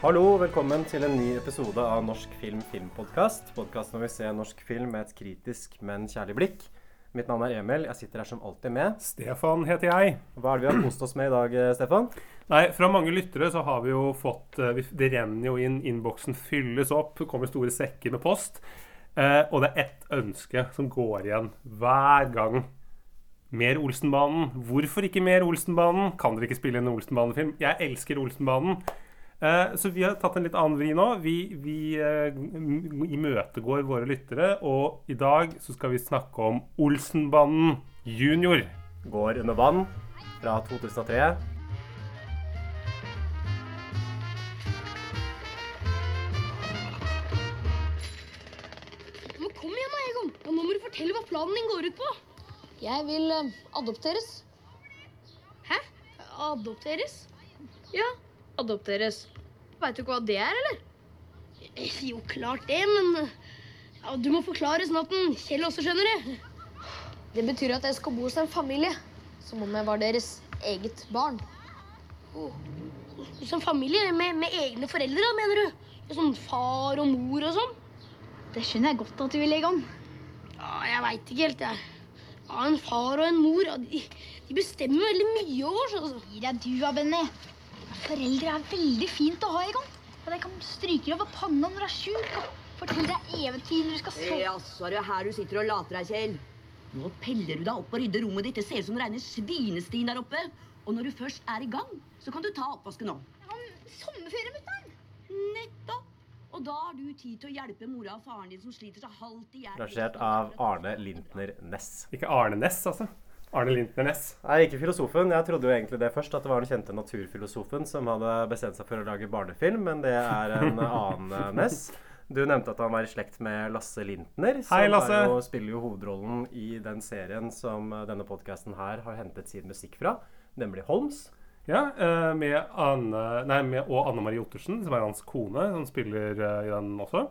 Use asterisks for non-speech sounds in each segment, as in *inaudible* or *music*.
Hallo, velkommen til en ny episode av Norsk film filmpodkast. Podkasten hvor vi ser norsk film med et kritisk, men kjærlig blikk. Mitt navn er Emil. Jeg sitter her som alltid med. Stefan heter jeg. Hva er det vi har kost oss med i dag, eh, Stefan? Nei, Fra mange lyttere så har vi jo fått eh, Det renner jo inn, innboksen fylles opp, det kommer store sekker med post. Eh, og det er ett ønske som går igjen hver gang. Mer Olsenbanen. Hvorfor ikke mer Olsenbanen? Kan dere ikke spille en Olsenbanen-film? Jeg elsker Olsenbanen. Eh, så vi har tatt en litt annen vri nå. Vi, vi eh, imøtegår våre lyttere, og i dag så skal vi snakke om Olsenbanen junior. Går under vann fra 2003. Men kom igjen da, Egon. Og nå må du fortelle hva planen din går ut på. Jeg vil eh, adopteres. Hæ? Adopteres? Ja, adopteres. Veit du ikke hva det er, eller? Eh, Jo, klart det, men eh, ja, du må forklare sånn at den Kjell også skjønner det. Det betyr at jeg skal bo hos en familie. Som om jeg var deres eget barn. Hos en familie med, med egne foreldre, mener du? Sånn far og mor og sånn? Det skjønner jeg godt at du vil, Egon. Ja, jeg veit ikke helt, jeg. Ja, En far og en mor, ja, de, de bestemmer veldig mye over oss. Altså. Gi deg du, Benny. Foreldre er veldig fint å ha, Egon. Og de kan stryke over panna når du er sjuk, og fortelle deg eventyr når du skal sove. Jaså, er det her du sitter og later deg, Kjell? Nå peller du deg opp og rydder rommet ditt. Det ser ut som det regner svinestien der oppe. Og når du først er i gang, så kan du ta oppvasken nå. Han sommerferie, mutter'n. Nettopp! Og da har du tid til å hjelpe mora og faren din som sliter seg halvt i hjel. Rangert av Arne Lintner Næss. Ikke Arne Næss, altså. Arne Lintner Næss. Nei, ikke filosofen. Jeg trodde jo egentlig det først, at det var den kjente naturfilosofen som hadde bestemt seg for å lage barnefilm, men det er en *laughs* annen Ness. Du nevnte at han var i slekt med Lasse Lintner, som Hei, Lasse. jo, spiller jo hovedrollen i den serien som eh, denne podkasten her har hentet sin musikk fra, nemlig Holmes. Ja, eh, med Anne, nei, med, og Anne Marie Ottersen, som er hans kone, som spiller eh, i den også.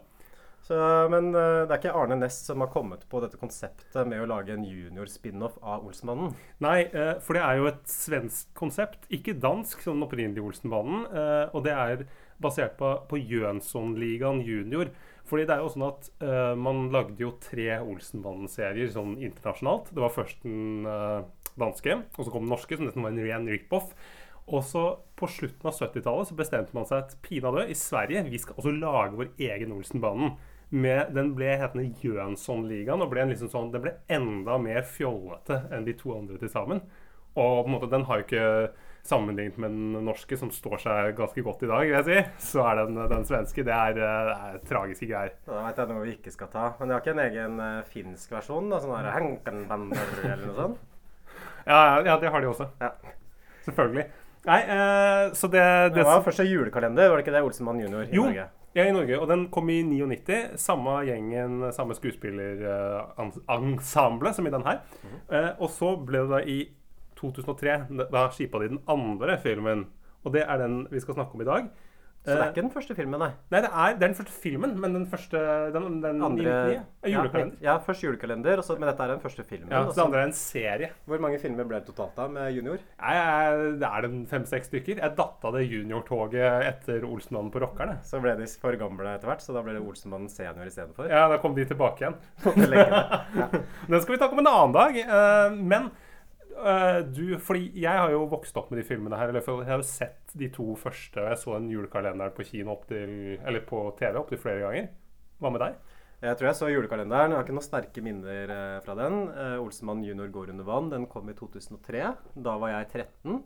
Så, men eh, det er ikke Arne Næss som har kommet på dette konseptet med å lage en junior-spin-off av Olsenbanen Nei, eh, for det er jo et svensk konsept, ikke dansk som den opprinnelige Olsenbanen. Eh, og det er basert på, på Jønsson-ligaen junior. Fordi det er jo sånn at man lagde jo tre Olsenbanen-serier sånn internasjonalt. Det var først den danske, og så kom den norske, som nesten var en ren rip-off. Og så på slutten av 70-tallet så bestemte man seg at pinadø, i Sverige vi skal også lage vår egen Olsenbanen. Med, den ble hetende Jønsson-ligaen, og ble en liksom sånn, den ble enda mer fjollete enn de to andre til sammen. Og på en måte, den har jo ikke sammenlignet med den norske, som står seg ganske godt i dag, vil jeg si. Så er den, den svenske Det er, eh, det er tragiske greier. Da vet jeg noe vi ikke skal ta. Men de har ikke en egen uh, finsk versjon? da, Sånn her eller noe sånt? Ja, ja, det har de også. Ja. Selvfølgelig. Nei, uh, så det, Det det var første julekalender, var det ikke det? Olsenmann junior i Jo. Norge. Ja, i Norge. Og den kom i 99. Samme gjengen, samme skuespillerensemble som i den her. eh, og så ble det da i 2003 Da skipa de den andre filmen. Og det er den vi skal snakke om i dag. Så det Eh, er ikke den første filmen, nei. Nei, det er, det er den første filmen, men den første Den, den Andre er julekalender. Ja, ja, først julekalender, også, men dette er den første filmen. Ja, så det andre er en serie. Hvor mange filmer ble det totalt da med junior? Nei, det er den fem-seks stykker. Jeg datt av det juniortoget etter Olsenmannen på Rockerne. Så ble de for gamle etter hvert, så da ble det Olsenmannen senior istedenfor. Ja, da kom de tilbake igjen. *laughs* *laughs* Den skal vi ta om en annen dag. eh, men eh, du, fordi jeg har jo vokst opp med de filmene her. Eller jeg har jo sett de to første. og Jeg så den julekalenderen på kino opp til, eller på TV opptil flere ganger. Hva med deg? Jeg tror jeg så julekalenderen. Jeg har ikke noen sterke minner eh, fra den. Olsemann Olsenmann junior går under vann. Den kom i 2003. Da var jeg 13.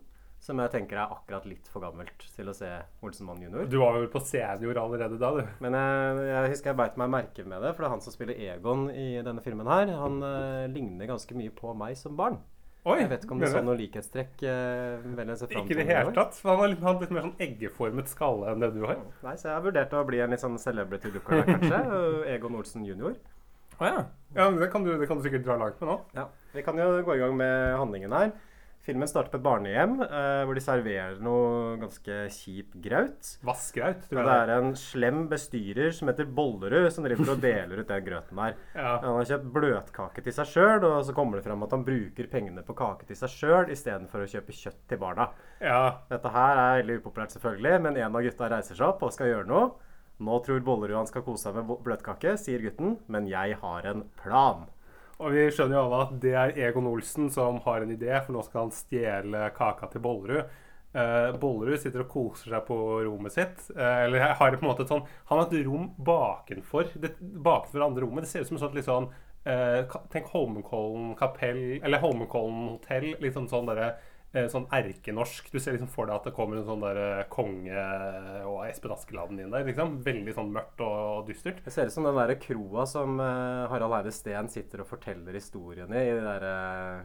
Som jeg tenker er akkurat litt for gammelt til å se Olsenmann junior. Du var vel på senior allerede da, du. Men jeg, jeg husker jeg beit meg merke med det, for det er han som spiller Egon i denne filmen her. Han eh, ligner ganske mye på meg som barn. Oi, Jeg vet ikke om du så noe likhetstrekk. eh, Ikke i det hele tatt. Han har litt, han litt mer sånn eggeformet skalle enn det du har. Nei, så jeg har vurdert å bli en litt sånn celebrity looker kanskje. *laughs* Egon Olsen jr. Å ja. ja det, kan du, det kan du sikkert dra langt med nå. Ja. Vi kan jo gå i gang med handlingen her. Filmen starter på et barnehjem eh, hvor de serverer noe ganske kjip graut. Vassgraut, tror jeg. det er en slem bestyrer som heter Bollerud, som driver og deler ut den grøten der. *laughs* Ja. Han har kjøpt bløtkake til seg sjøl, og så kommer det fram at han bruker pengene på kake til seg sjøl istedenfor å kjøpe kjøtt til barna. ja. Dette her er veldig upopulært, selvfølgelig, men en av gutta reiser seg opp og skal gjøre noe. Nå tror Bollerud han skal kose seg med bløtkake, sier gutten, men jeg har en plan. Og vi skjønner jo alle at det er Egon Olsen som har en idé, for nå skal han stjele kaka til Bollerud. Uh, Bollerud sitter og koser seg på rommet sitt. Uh, eller har på en måte et sånn Han har et rom bakenfor det, bakenfor det andre rommet. Det ser ut som et sånt litt sånn uh, Tenk Holmenkollen kapell Eller Holmenkollen hotell. Litt sånn sånn derre Sånn erkenorsk. Du ser liksom for deg at det kommer en sånn der konge og Espen Askeladden inn der. liksom Veldig sånn mørkt og dystert. Det ser ut som den der kroa som eh, Harald Eide Steen sitter og forteller historiene i de der eh,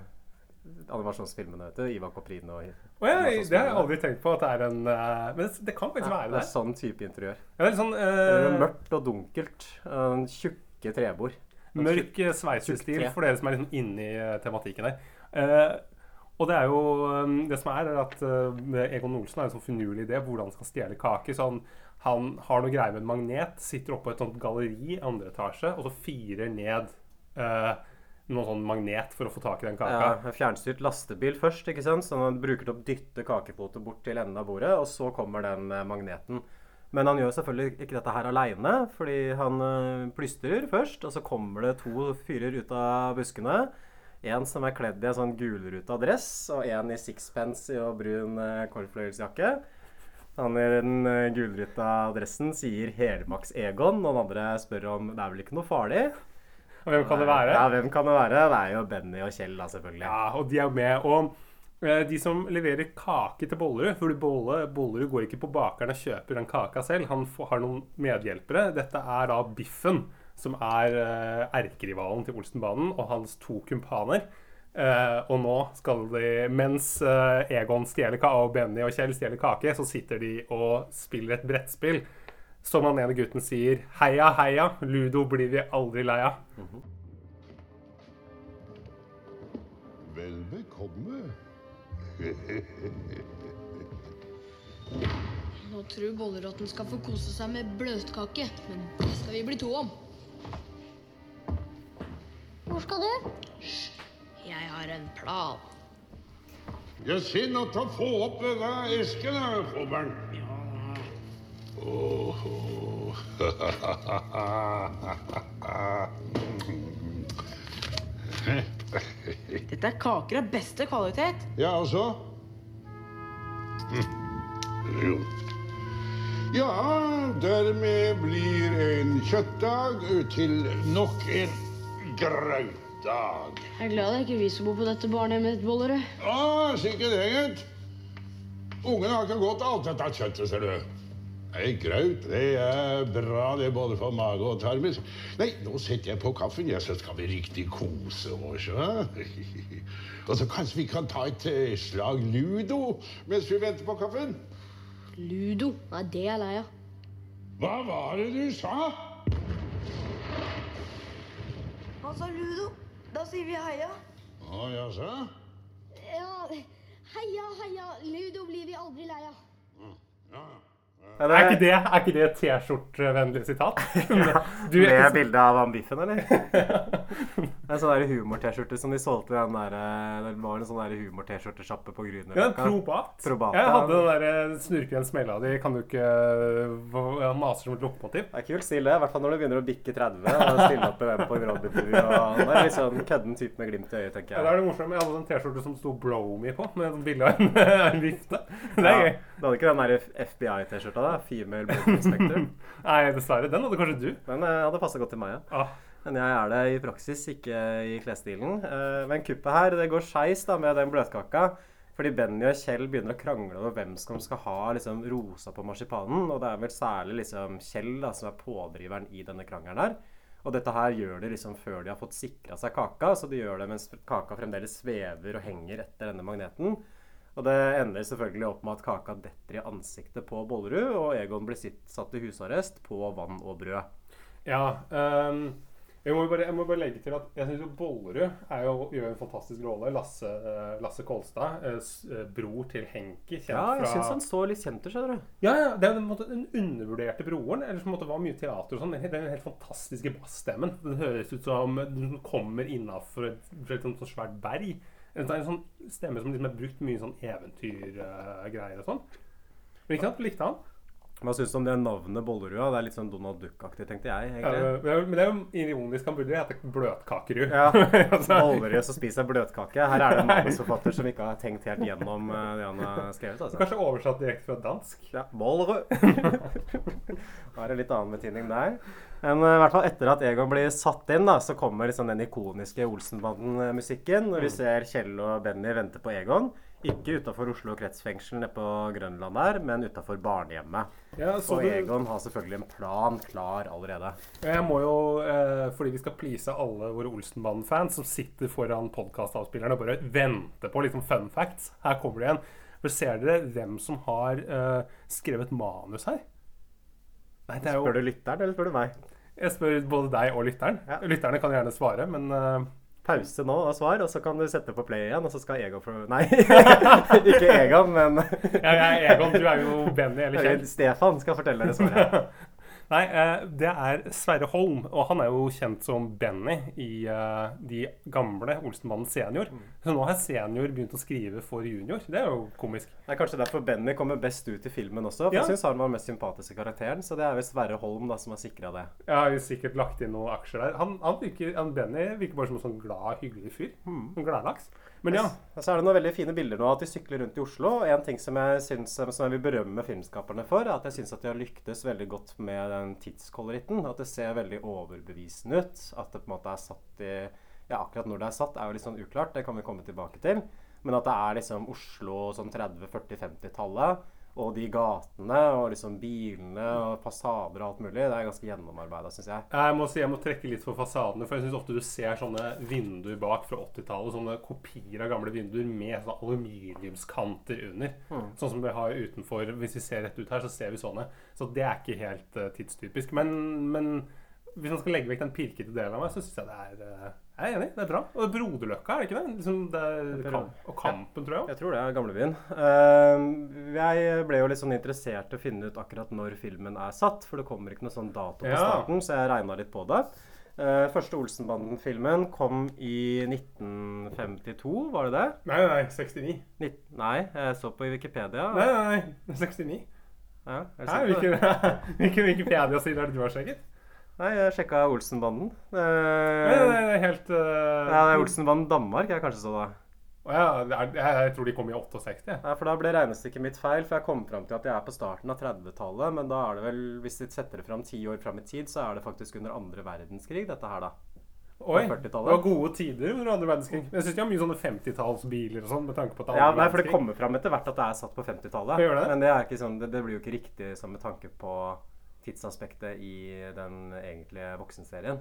animasjonsfilmene, vet du. Ivar Koprin og oh, ja, det har jeg aldri tenkt på at det er en uh, Men det, kan faktisk Ja, være det det. er sånn type interiør. Ja, det er sånn Det eh, mørkt og dunkelt. og Tjukke trebord. mørk eh, sveisestil for dere som er liksom inne i eh, tematikken her. Og det er jo eh, Det som er, er at eh, Egon Olsen har en sånn finurlig idé hvordan han skal stjele kake. Så han, han har noe greier med en magnet, sitter oppe på et sånt galleri i andre etasje, og så firer ned eh, noen sånn magnet for å få tak i den kaka. Ja, fjernstyrt lastebil først, ikke sant? så han bruker til å dytte kakepotet bort til enden av bordet, og så kommer den eh, magneten. Men han gjør selvfølgelig ikke dette her aleine, fordi han plystrer først, og så kommer det to fyrer ut av buskene. En som er kledd i en sånn gulruta dress, og en i sixpence og brun uh, kålfløyelsjakke. Han i den uh, gulruta dressen sier 'Helmaks-Egon', og den andre spør om 'det er vel ikke noe farlig'? Og hvem kan det være? Ja, hvem kan det være? Det er jo Benny og Kjell, da, selvfølgelig. Ja, og de er jo med. Og eh, de som leverer kake til Bollerud For Bollerud går ikke på bakeren og kjøper den kaka selv. Han får, har noen medhjelpere. Dette er da Biffen, som er eh, erkerivalen til Olsenbanen, og hans to kumpaner. Uh, og nå skal de Mens uh, Egon stjeler kake, og Benny og Kjell stjeler kake, så sitter de og spiller et brettspill. Som han ene gutten sier 'Heia, heia, Ludo blir vi aldri lei av'. Vel bekomme. *laughs* Nå tror Bollerotten skal få kose seg med bløtkake, men det skal vi bli to om. Hvor skal du? Jeg har en plan. Det er til å få opp denne esken, her, Fobbern. Åh. Dette er kaker av beste kvalitet. Ja, altså? Jo. Ja, dermed blir en kjøttdag til nok en grautdag. Jeg er glad det er ikke vi som bor på dette barnehjemmet, Bollerud. Ja, sikkert det, gitt. Ungene har ikke godt alt dette kjøttet, ser du. Nei, graut, det er bra det, er både for mage og tarmis. Nei, nå setter jeg på kaffen, jeg, så skal vi riktig kose oss, ja. *laughs* Og så kanskje vi kan ta et eh, slag ludo mens vi venter på kaffen? Ludo. Nei, det er jeg lei av. Hva var det du sa? Han sa ludo. Da sier vi heia. Å, jaså? Ja, heia, heia. Ludo blir vi aldri lei av. Ja. Ja, Er ikke det, er ikke det et T-skjortevennlig sitat? *laughs* Du, Med bilde av han Biffen, eller? *laughs* Det er sånn humor-T-skjorte som de solgte den der eh, Det var en sånn humor-T-skjortesjappe på Ja, Grünerløkka. probat. Probat, Jeg hadde den der snurker snurke en smella di. Kan du ikke ja, mase som et lokomotiv? Det er kult stil, det. I hvert fall når du begynner å bikke 30 og stille opp i den på en Robin-tur. og- Det er litt sånn kødden type med glimt i øyet, tenker jeg. Ja, da er det morsomt. Jeg hadde en T-skjorte som sto 'Blow Me' på, med bilde av en, *laughs* en vifte. Det er Ja, gøy. du hadde ikke den der FBI-T-skjorta, da? Female Blood Inspector. *laughs* Nei, dessverre. Den hadde kanskje du. Den eh, hadde passa godt til meg, ja. Ah, Men jeg er det i praksis, ikke i klesstilen. Eh, Men kuppet her, det går skeis med den bløtkaka. Fordi Benny og Kjell begynner å krangle over hvem som skal ha liksom, rosa på marsipanen. Og det er vel særlig liksom, Kjell da, som er pådriveren i denne krangelen her. Og dette her gjør de liksom før de har fått sikra seg kaka, så de gjør det mens kaka fremdeles svever og henger etter denne magneten. Og det ender selvfølgelig opp med at kaka detter i ansiktet på Bollerud, og Egon blir sitt, satt i husarrest på vann og brød. Ja. um, jeg, må bare, jeg må bare legge til at jeg syns Bollerud er jo, gjør en fantastisk rolle. Lasse, uh, Lasse Kolstad, uh, bror til Henki. Ja, jeg fra syns han så litt kjent ut, skjønner du. Ja, ja, det er jo en måte den undervurderte broren. Eller som var mye teater og sånn. Den, den helt fantastiske bassstemmen. Den høres ut som den kommer innafor et, et, et et, svært berg. Det er en sånn stemme som liksom er brukt mye sånn eventyrgreier og sånn. Men ikke sant, likte han. Hva syns du om det navnet Bollerud? Det er litt sånn Donald Duck-aktig, tenkte jeg. Ja, egentlig. men men det er jo ironisk. Han burde hete Bløtkakerud. Ja, *laughs* Altså, Bollerud som spiser bløtkake. Her er det en *laughs* manusforfatter som ikke har tenkt helt gjennom eh, det han har skrevet. altså. Kanskje oversatt direkte fra dansk. Ja, Bollerud. *laughs* Da er det litt annen betydning der. Men eh, i hvert fall etter at Egon blir satt inn, da, så kommer liksom den ikoniske Olsenbanden-musikken. Og vi ser Kjell og Benny vente på Egon. Ikke utafor Oslo kretsfengsel nede på Grønland der, men utafor barnehjemmet. Ja, så Og Egon har selvfølgelig en plan klar allerede. Jeg må jo, eh, fordi vi skal please alle våre Olsenbanen-fans som sitter foran podkastavspillerne og bare venter på liksom fun facts. Her kommer det igjen. For Ser dere hvem som har eh, skrevet manus her? Nei, det jo Spør du lytteren, eller spør du meg? Jeg spør både deg og lytteren. Ja. Lytterne kan gjerne svare, men eh, Pause nå og svar, og så kan du sette på play igjen, og så skal Egon få Nei, *laughs* ikke Egon, men ja, jeg, Egon, du er jo Benny eller Kjell. Stefan skal fortelle dere svaret. *laughs* Nei, eh, det er Sverre Holm, og han er jo kjent som Benny i eh, de gamle Olsenmannen senior. Så nå har senior begynt å skrive for junior. Det er jo komisk. Det er kanskje derfor Benny kommer best ut i filmen også. For Ja. jeg syns han var mest sympatisk i karakteren. Så det er visst Sverre Holm da som har sikra det. Jeg har jo sikkert lagt inn noen aksjer der. Han, han, virker, han Benny virker bare som en sånn glad, hyggelig fyr. En gladlaks. Men ja. Så er det noen veldig fine bilder nå at de sykler rundt i Oslo. Og en ting som jeg, syns, som jeg vil berømme filmskaperne for, er at jeg syns at de har lyktes veldig godt med den tidskoloritten. At det ser veldig overbevisende ut. At det på en måte er satt i Ja, akkurat når det er satt, er jo litt sånn uklart. Det kan vi komme tilbake til. Men at det er liksom Oslo sånn 30-, 40-, 50-tallet. Og de gatene og liksom bilene og fasader og alt mulig. Det er ganske gjennomarbeida, syns jeg. Jeg må si jeg må trekke litt for fasadene, for jeg syns ofte du ser sånne vinduer bak fra 80-tallet. Sånne kopier av gamle vinduer med sånne aluminiumskanter under. Sånn som vi har utenfor. Hvis vi ser rett ut her, så ser vi sånne. Så det er ikke helt uh, tidstypisk. Men, men hvis man skal legge vekk den pirkete delen av meg, så syns jeg det er eh, Jeg er enig, det er bra. Og Broderløkka, er det ikke det? Liksom det er kamp, og Kampen, tror jeg Også. Jeg tror det er gamlebyen. Uh, jeg ble jo litt sånn interessert i å finne ut akkurat når filmen er satt, for det kommer ikke noe sånn dato på Ja. starten, så jeg regna litt på det. Eh, første Olsenbanden-filmen kom i 1952, var det det? Nei, nei, 69. Nitt- nei, jeg så på i Wikipedia. Nei, nei, nei, 69. Ja, er det? hvilken *laughs* Wikipedia-side er det du har sjekket? Nei, jeg sjekka Olsenbanden. Nei, nei, nei, det er helt uh, ja, det er Olsenbanden Danmark jeg kanskje så da. Å ja, jeg, jeg tror de kom i 68. Ja. Ja, for da ble regnestykket mitt feil, for jeg kom fram til at jeg er på starten av 30-tallet. Men da er det vel, hvis de setter det fram ti år fram i tid, så er det faktisk under andre verdenskrig, dette her, da. Oi, det var gode tider under andre verdenskrig. Jeg syns de har mye sånne 50-tallsbiler og sånn, med tanke på at det er Ja, nei, for det kommer fram etter hvert at det er satt på 50-tallet. Det? Men det, er ikke sånn, det, det blir jo ikke riktig sånn med tanke på tidsaspektet i den egentlige voksenserien.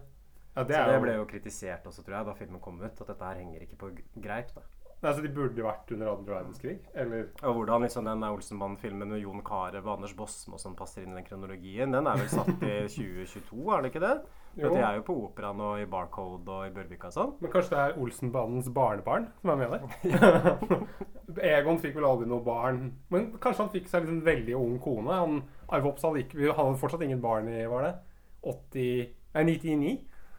Ja, det er det ble jo kritisert også, tror jeg, da filmen kom ut. At dette her henger ikke på greip. da. Nei, så de burde vært under andre verdenskrig? Eller Og hvordan liksom den Olsenband-filmen med Jon Carew og Anders Bosmo som passer inn i den kronologien, den er vel satt i *laughs* 2022, er det ikke det? Jo. De er jo på Operaen og i Barcode og i Børvika og sånn. Men kanskje det er Olsenbandens barnebarn som er med der? *laughs* Egon fikk vel aldri noe barn. Men kanskje han fikk seg liksom veldig ung kone. Han, Arve Oppsal gikk, vi hadde fortsatt ingen barn i var det? 80, nei, 99?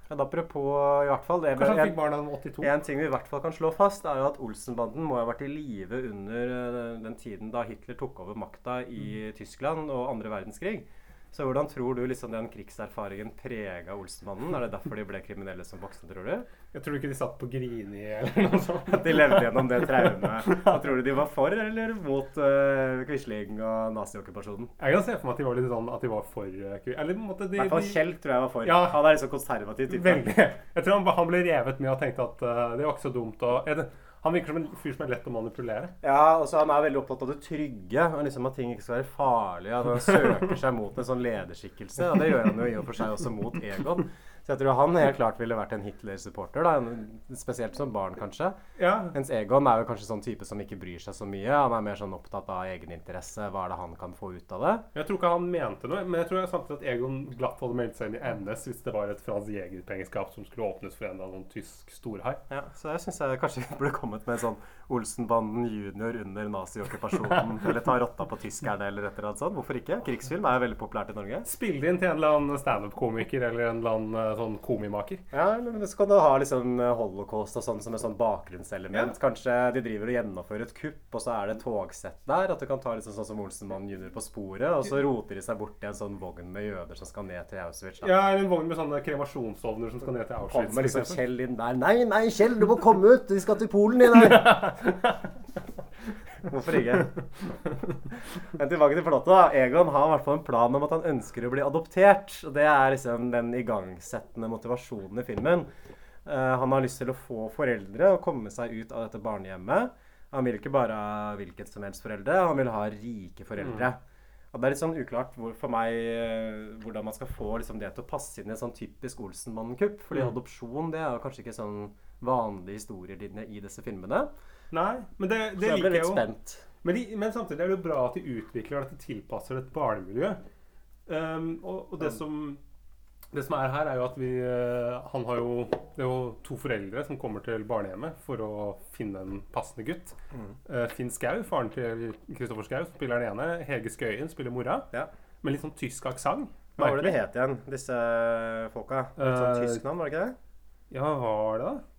Ja, da apropos i hvert fall det Kanskje han fikk barn da han var 82? en ting vi i hvert fall kan slå fast, er jo at Olsenbanden må ha vært i live under eh, den tiden da Hitler tok over makta i Tyskland og andre verdenskrig. Så hvordan tror du liksom den krigserfaringen prega Olsenmannen? Er det derfor de ble kriminelle som voksne, tror du? Jeg tror ikke de satt på Grini eller noe sånt. At de levde gjennom det traumet. *laughs* Tror du de var for eller mot uh, Quisling og naziokkupasjonen? Jeg kan se for meg at de var litt sånn at de var for uh, Eller på en måte de, I hvert fall Kjell tror jeg var for. Ja. Han er liksom konservativ type. Veldig. Jeg tror han, han ble revet med og tenkte at uh, det var ikke så dumt. Og, jeg, Han virker som en fyr som er lett å manipulere. Ja, og så Han er veldig opptatt av det trygge, og liksom at ting ikke skal være farlige. At han søker seg mot en sånn lederskikkelse. Og det gjør han jo i og for seg også mot Egon. Så jeg tror han helt klart ville vært en Hitler-supporter. da, Spesielt som barn, kanskje. Ja, Mens Egon er jo kanskje sånn type som ikke bryr seg så mye. Han er mer sånn opptatt av egeninteresse. Hva er det han kan få ut av det? Jeg tror ikke han mente noe, men jeg tror samtidig at Egon glatt hadde meldt seg inn i NS hvis det var et fransk Jæger-pengeskap som skulle åpnes for en eller annen tysk storhai. Ja, Så jeg syns jeg kanskje burde kommet med en sånn Olsenbanden junior under naziokkupasjonen. *laughs* eller ta rotta på tyskerne, eller et eller annet sånt. Hvorfor ikke? Krigsfilm er jo veldig populært i Norge. Spill det inn til en eller annen standup-komiker eller en eller annen eh, sånn komimaker. Ja, eller så kan du ha liksom holocaust og sånn som et sånn bakgrunnselement. Ja. Kanskje de driver og gjennomfører et kupp, og så er det et togsett der. At du kan ta liksom sånn som Olsenmannen jr. på sporet, og så roter de seg bort i en sånn vogn med jøder som skal ned til Auschwitz. Da. Ja, eller en vogn med sånne kremasjonsovner som skal ned til Auschwitz. Kommer liksom. Kjell inn der. Nei, nei, Kjell, du må komme ut! Vi skal til Polen i dag! *laughs* Hvorfor ikke? Men tilbake til plottet. da. Egon har i hvert fall en plan om at han ønsker å bli adoptert. Og Det er liksom den igangsettende motivasjonen i filmen. Uh, han har lyst til å få foreldre og komme seg ut av dette barnehjemmet. Han vil ikke bare ha hvilket som helst foreldre, han vil ha rike foreldre. Og Det er litt sånn uklart hvor, for meg uh, hvordan man skal få liksom, det til å passe inn i en sånn typisk Olsenmannen-kupp. Fordi Mm. adopsjon det er jo kanskje ikke sånn vanlige historielinje i disse filmene. Nei, men det, det jeg liker jeg jo. spent. Men, de, men samtidig er det jo bra at de utvikler at de tilpasser et barnemiljø. Um, og, og det som det som er her, er jo at vi eh, Han har jo Det er jo to foreldre som kommer til barnehjemmet for å finne en passende gutt. Mm. Uh, Finn Skau, faren til Kristoffer Skau, spiller den ene. Hege Skøyen spiller mora. Ja. Med litt sånn tysk aksent. Hva var det de het igjen, disse folka? Litt sånn Eh, tysk navn, var det ikke det? Ja, hva var det, da?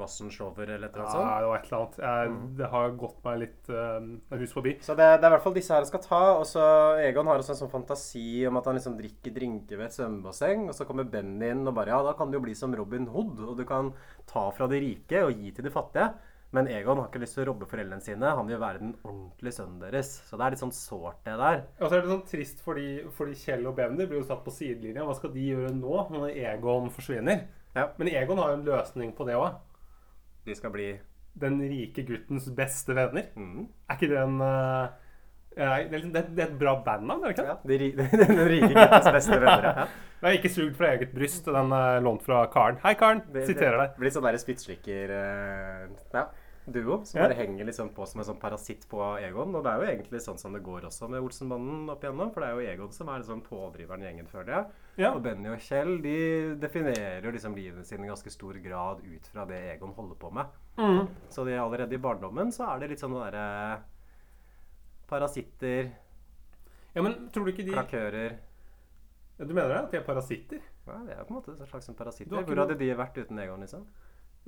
Wassenschover eller et eller annet sånt? det var et eller annet. Jeg, Mm. Det har gått meg litt uh, hus forbi. Så det, det er i hvert fall disse her jeg skal ta. Og så Egon har også en sånn fantasi om at han liksom drikker drinker ved et svømmebasseng. Og så kommer Benny inn og bare Ja, da kan du jo bli som Robin Hood. Og du kan ta fra de rike og gi til de fattige. Men Egon har ikke lyst til å robbe foreldrene sine. Han vil være den ordentlige sønnen deres. Så det er litt sånn sårt, det der. Og så er det sånn trist fordi, fordi Kjell og Benny blir jo satt på sidelinja. Hva skal de gjøre nå, når Egon forsvinner? Ja. Men Egon har jo en løsning på det òg. De skal bli Den rike guttens beste venner. mm. Er ikke det en eh, eh, det, er liksom, det, det er et bra bandnavn, er det ikke? ja, de, de, *laughs* Den rike guttens beste venner. Ja. *laughs* Det er ikke sugd fra eget bryst. Den er lånt fra Karen. Hei, Karen. Det, Siterer deg. blir sånn derre spyttslikker uh, ja, duo som bare henger liksom på som en sånn parasitt på Egon. Og det er jo egentlig sånn som det går også med Olsenmannen opp igjennom. For det er jo Egon som er liksom pådriveren i gjengen, føler jeg. Ja. Og Benny og Kjell de definerer liksom livene sine i ganske stor grad ut fra det Egon holder på med. Mm. Så de allerede i barndommen så er det litt sånn derre Parasitter, ja, men tror du ikke de klakører ja, Du mener det? At de er parasitter? ja, Det er på en måte en slags parasitter. Hvor hadde de vært uten Egon, liksom?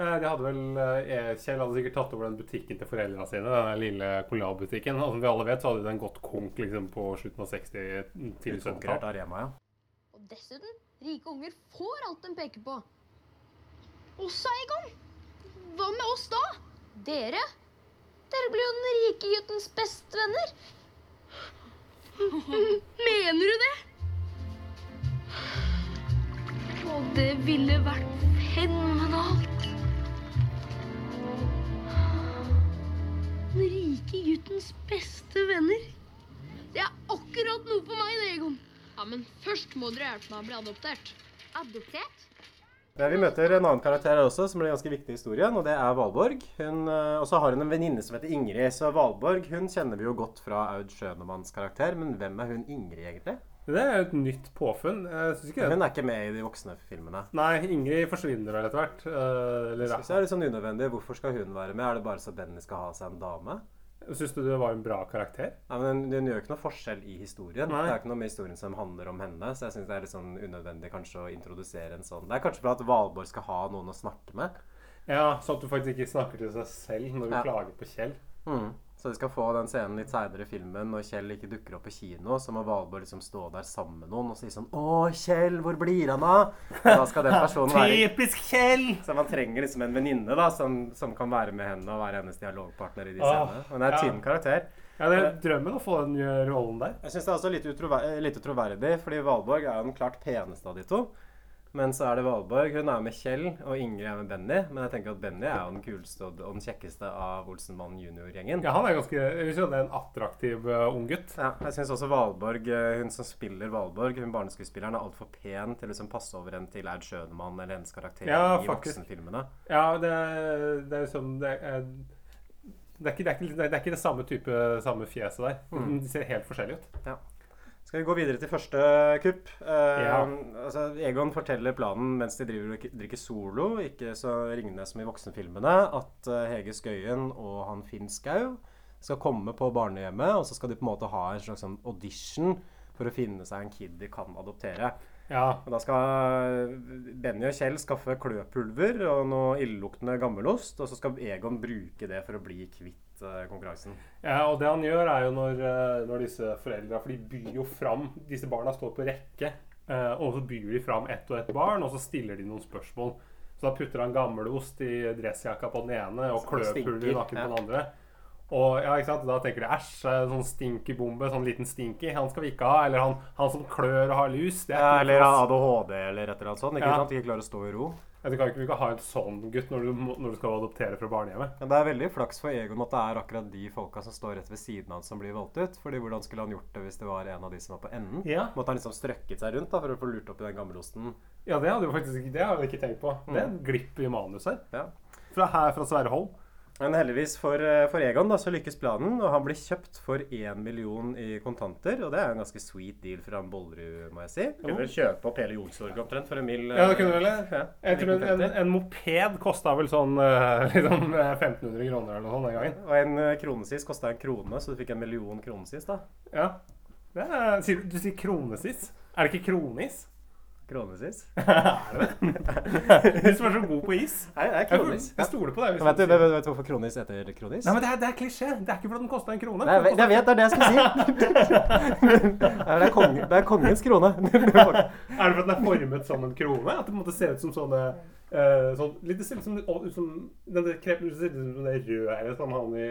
Nei, de hadde vel eh, Kjell hadde sikkert tatt over den butikken til foreldrene sine. Den lille kolonialbutikken. Og som vi alle vet, så hadde den gått konk liksom på slutten av 60, tidlig 70-tall. Utkonkurrert av Rema, ja. Og dessuten, rike unger får alt de peker på. Oss, Egon? Hva med oss da? Dere? Dere blir jo den rike guttens bestevenner. *laughs* Mener du det? Og det ville vært fenomenalt. Den rike guttens beste venner. Det er akkurat noe for meg, det, Egon. Ja, men først må dere hjelpe meg å bli adoptert. Adoptert? Ja, vi møter en annen karakter her også, som blir ganske viktig i historien, og det er Valborg. Hun, eh, og så har hun en venninne som heter Ingrid. Så Valborg hun kjenner vi jo godt fra Aud Schønemanns karakter, men hvem er hun Ingrid egentlig? Det er jo et nytt påfunn. Hun er ikke med i de voksne filmene. Nei, Ingrid forsvinner vel etter hvert. Eller, jeg Synes det er litt sånn unødvendig. Hvorfor skal hun være med? Er det bare så Benny skal ha seg en dame? Syns du det var en bra karakter? Nei, men hun, hun gjør ikke noe forskjell i historien. Nei. Det er ikke noe med historien som handler om henne, så jeg syns det er litt sånn unødvendig kanskje å introdusere en sånn Det er kanskje for at Valborg skal ha noen å snakke med. Ja, Sånn at du faktisk ikke snakker til deg selv når du Ja. klager på Kjell. Mm. Så de skal få den scenen litt seinere i filmen når Kjell ikke dukker opp på kino. Så må Valborg liksom stå der sammen med noen og si sånn 'Å, Kjell, hvor blir han av?' Og da skal den personen være Typisk Kjell! Så man trenger liksom en venninne da, som, som kan være med henne og være hennes dialogpartner i de Åh, scenene. Og hun er en ja. tynn karakter. Ja, Det er drømmen å få den eh, rollen der. Jeg syns det er også litt utrover lite troverdig, fordi Valborg er jo den klart peneste av de to. Men så er det Valborg. Hun er med Kjell, og Ingrid er med Benny. Men jeg tenker at Benny er jo den kuleste og den kjekkeste av Olsenmann junior-gjengen. Ja, han er ganske jeg synes han er en attraktiv uh, ung gutt. Ja, jeg syns også Valborg, eh, hun som spiller Valborg, hun barneskuespilleren, er altfor pen til å liksom passe over en til Aud Schønemann eller hennes karakter Ja, i faktisk. voksenfilmene. Ja, det, det er liksom det er, det er, ikke, det, er ikke, det er ikke det samme type samme fjeset der. Mm. De ser helt forskjellige ut. Skal vi gå videre til første kupp? Eh, Ja. altså, Egon forteller planen mens de driver og drikker solo, ikke så ringende som i voksenfilmene, at eh, Hege Skøyen og han Finn Skau skal komme på barnehjemmet, og så skal de på en måte ha en slags sånn audition for å finne seg en kid de kan adoptere. Ja, Og da skal Benny og Kjell skaffe kløpulver og noe illeluktende gammelost, og så skal Egon bruke det for å bli kvitt eh, konkurransen. Ja, og det han gjør er jo når, eh, når disse foreldra For de byr jo fram Disse barna står på rekke, eh, og så byr de fram ett og ett barn, og så stiller de noen spørsmål. Så da putter han gammelost i dressjakka på den ene og kløpuller i nakken ja. på den andre. Og ja, ikke sant? Da tenker de æsj, sånn stinky bombe, sånn liten stinky. Han skal vi ikke ha. Eller han, han som klør og har lus. Det er Ja, eller. ADHD eller et eller annet sånt. Ikke Ja. sant? Ikke klarer å stå i ro. Du kan ikke, ha en sånn gutt når du, når du skal adoptere fra barnehjemmet. Men det er veldig flaks for Egon at det er akkurat de folka som står rett ved siden av han som blir valgt ut. Fordi hvordan skulle han gjort det hvis det var en av de som var på enden? Ja. Måtte han liksom strøkket seg rundt da for å få lurt opp i den gammelosten? Ja, det hadde faktisk det hadde jeg ikke tenkt på. Det er en glipp i manus her. Ja. Fra her fra Sverre Holm. Men heldigvis for, eh, for Egon da, så lykkes planen, og han blir kjøpt for 1 million i kontanter. Og det er en ganske sweet deal fra Bollerud, må jeg si. Kunne vel kjøpe opp hele Youngstorget omtrent for en mill. Ja, det kunne vel det? Ja, Jeg tror en, en, en moped kosta vel sånn eh, *laughs* liksom eh, 1500 kroner eller noe sånt den gangen. Og en eh, kronesis kosta en krone, så du fikk en million kronesis, da. Ja. Det er, du sier kronesis? Er det ikke kronis? Kronesis? *laughs* er det det? Du som er så god på is. Nei, det er kronis. jeg stoler på deg. Vet du, vet, vet hvorfor kronis heter kronis? Nei, men det er, det er klisjé. Det er ikke fordi den kosta en krone. Nei, jeg vet, jeg vet, det er det jeg skulle si. Nei, *laughs* det, er kongen, det er kongens krone. Er det fordi den er formet som en krone? At det på en måte ser ut som sånne eh, sånn, Litt stille som, som den krepen ser som det som han i,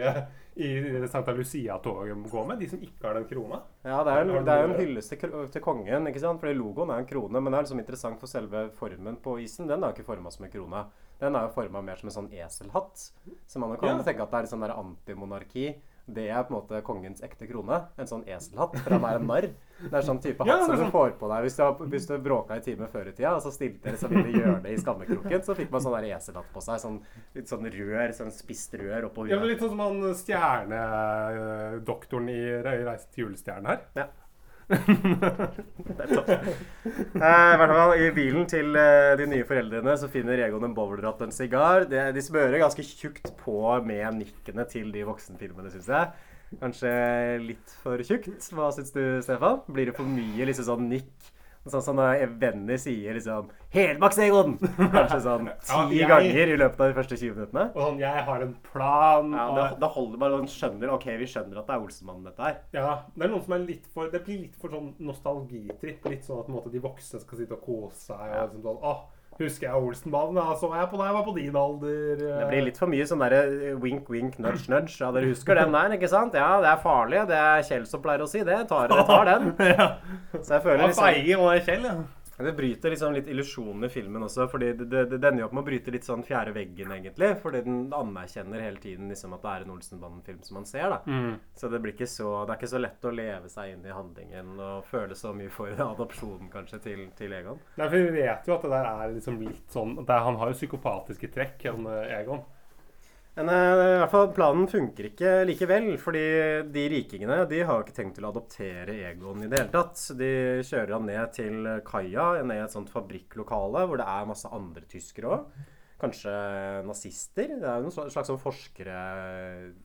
i Santa Lucia-toget går med. De som ikke har den krona. Ja, det er, en- det er jo en hyllest til, til kongen, ikke sant? Fordi logoen er en krone, men det er liksom interessant for selve formen på isen. Den er jo ikke forma som en krone. Den er jo forma mer som en sånn eselhatt. Så man kan Ja. tenke at det er sånn antimonarki. Det er på en måte kongens ekte krone. En sånn eselhatt, for han er en narr. Det er sånn type *laughs* hatt som du sånn. får på deg hvis du, hvis du bråka i time før i tida, og så stilte dere så ville gjøre det i skammekroken, så fikk man sånn der eselhatt på seg. Sånn, litt sånn rør, sånn spisst rør oppå Ja, men. Litt sånn som han stjernedoktoren i Reisen Reise til julestjernen her. Ja. Eh, I hvert fall I bilen til eh, de nye foreldrene så finner Egon en bowlerhatt og en sigar. De, de smører ganske tjukt på med nikkene til de voksenfilmene, syns jeg. Kanskje litt for tjukt. Hva syns du, Stefan? Blir det for mye liksom sånn nikk? Sånn som når venner sier liksom 'Helmaks-Egon!' Kanskje sånn *laughs* ti Ja, ganger i løpet av de første 20 minuttene. Og sånn 'Jeg har en plan'. Ja, da, da holder bare man skjønner Ok, vi skjønner at det er Olsenmannen, dette her. ja, det er noen som er litt for Det blir litt for sånn nostalgitripp. Litt sånn at måte, de voksne skal sitte og kose seg. Og liksom sånn, Åh, husker jeg Olsenbanen, Da så jeg på deg, jeg var på din alder. Det blir litt for mye sånn derre wink, wink, nudge, nudge. Ja, dere husker den der, ikke sant? Ja, det er farlig. Det er Kjell som pleier å si det. Tar, tar den. *laughs* Så jeg føler liksom Feiger og Kjell, ja. Det bryter liksom litt illusjonen i filmen også, fordi det, det, det dender jo opp med å bryte litt sånn fjerde veggen, egentlig. Fordi den anerkjenner hele tiden liksom at det er en Olsenbanden-film som man ser, da. Mm. Så det blir ikke så Det er ikke så lett å leve seg inn i handlingen og føle så mye for *laughs* adopsjonen, kanskje, til, til Egon. Nei, for Vi vet jo at det der er liksom litt sånn det, Han har jo psykopatiske trekk, han eh, Egon. Men eh, i hvert fall planen funker ikke likevel, fordi de rikingene de har jo ikke tenkt til å adoptere Egon i det hele tatt. De kjører han ned til kaia, ned i et sånt fabrikklokale hvor det er masse andre tyskere òg. Kanskje nazister. Det er jo noen slags sånn forskere,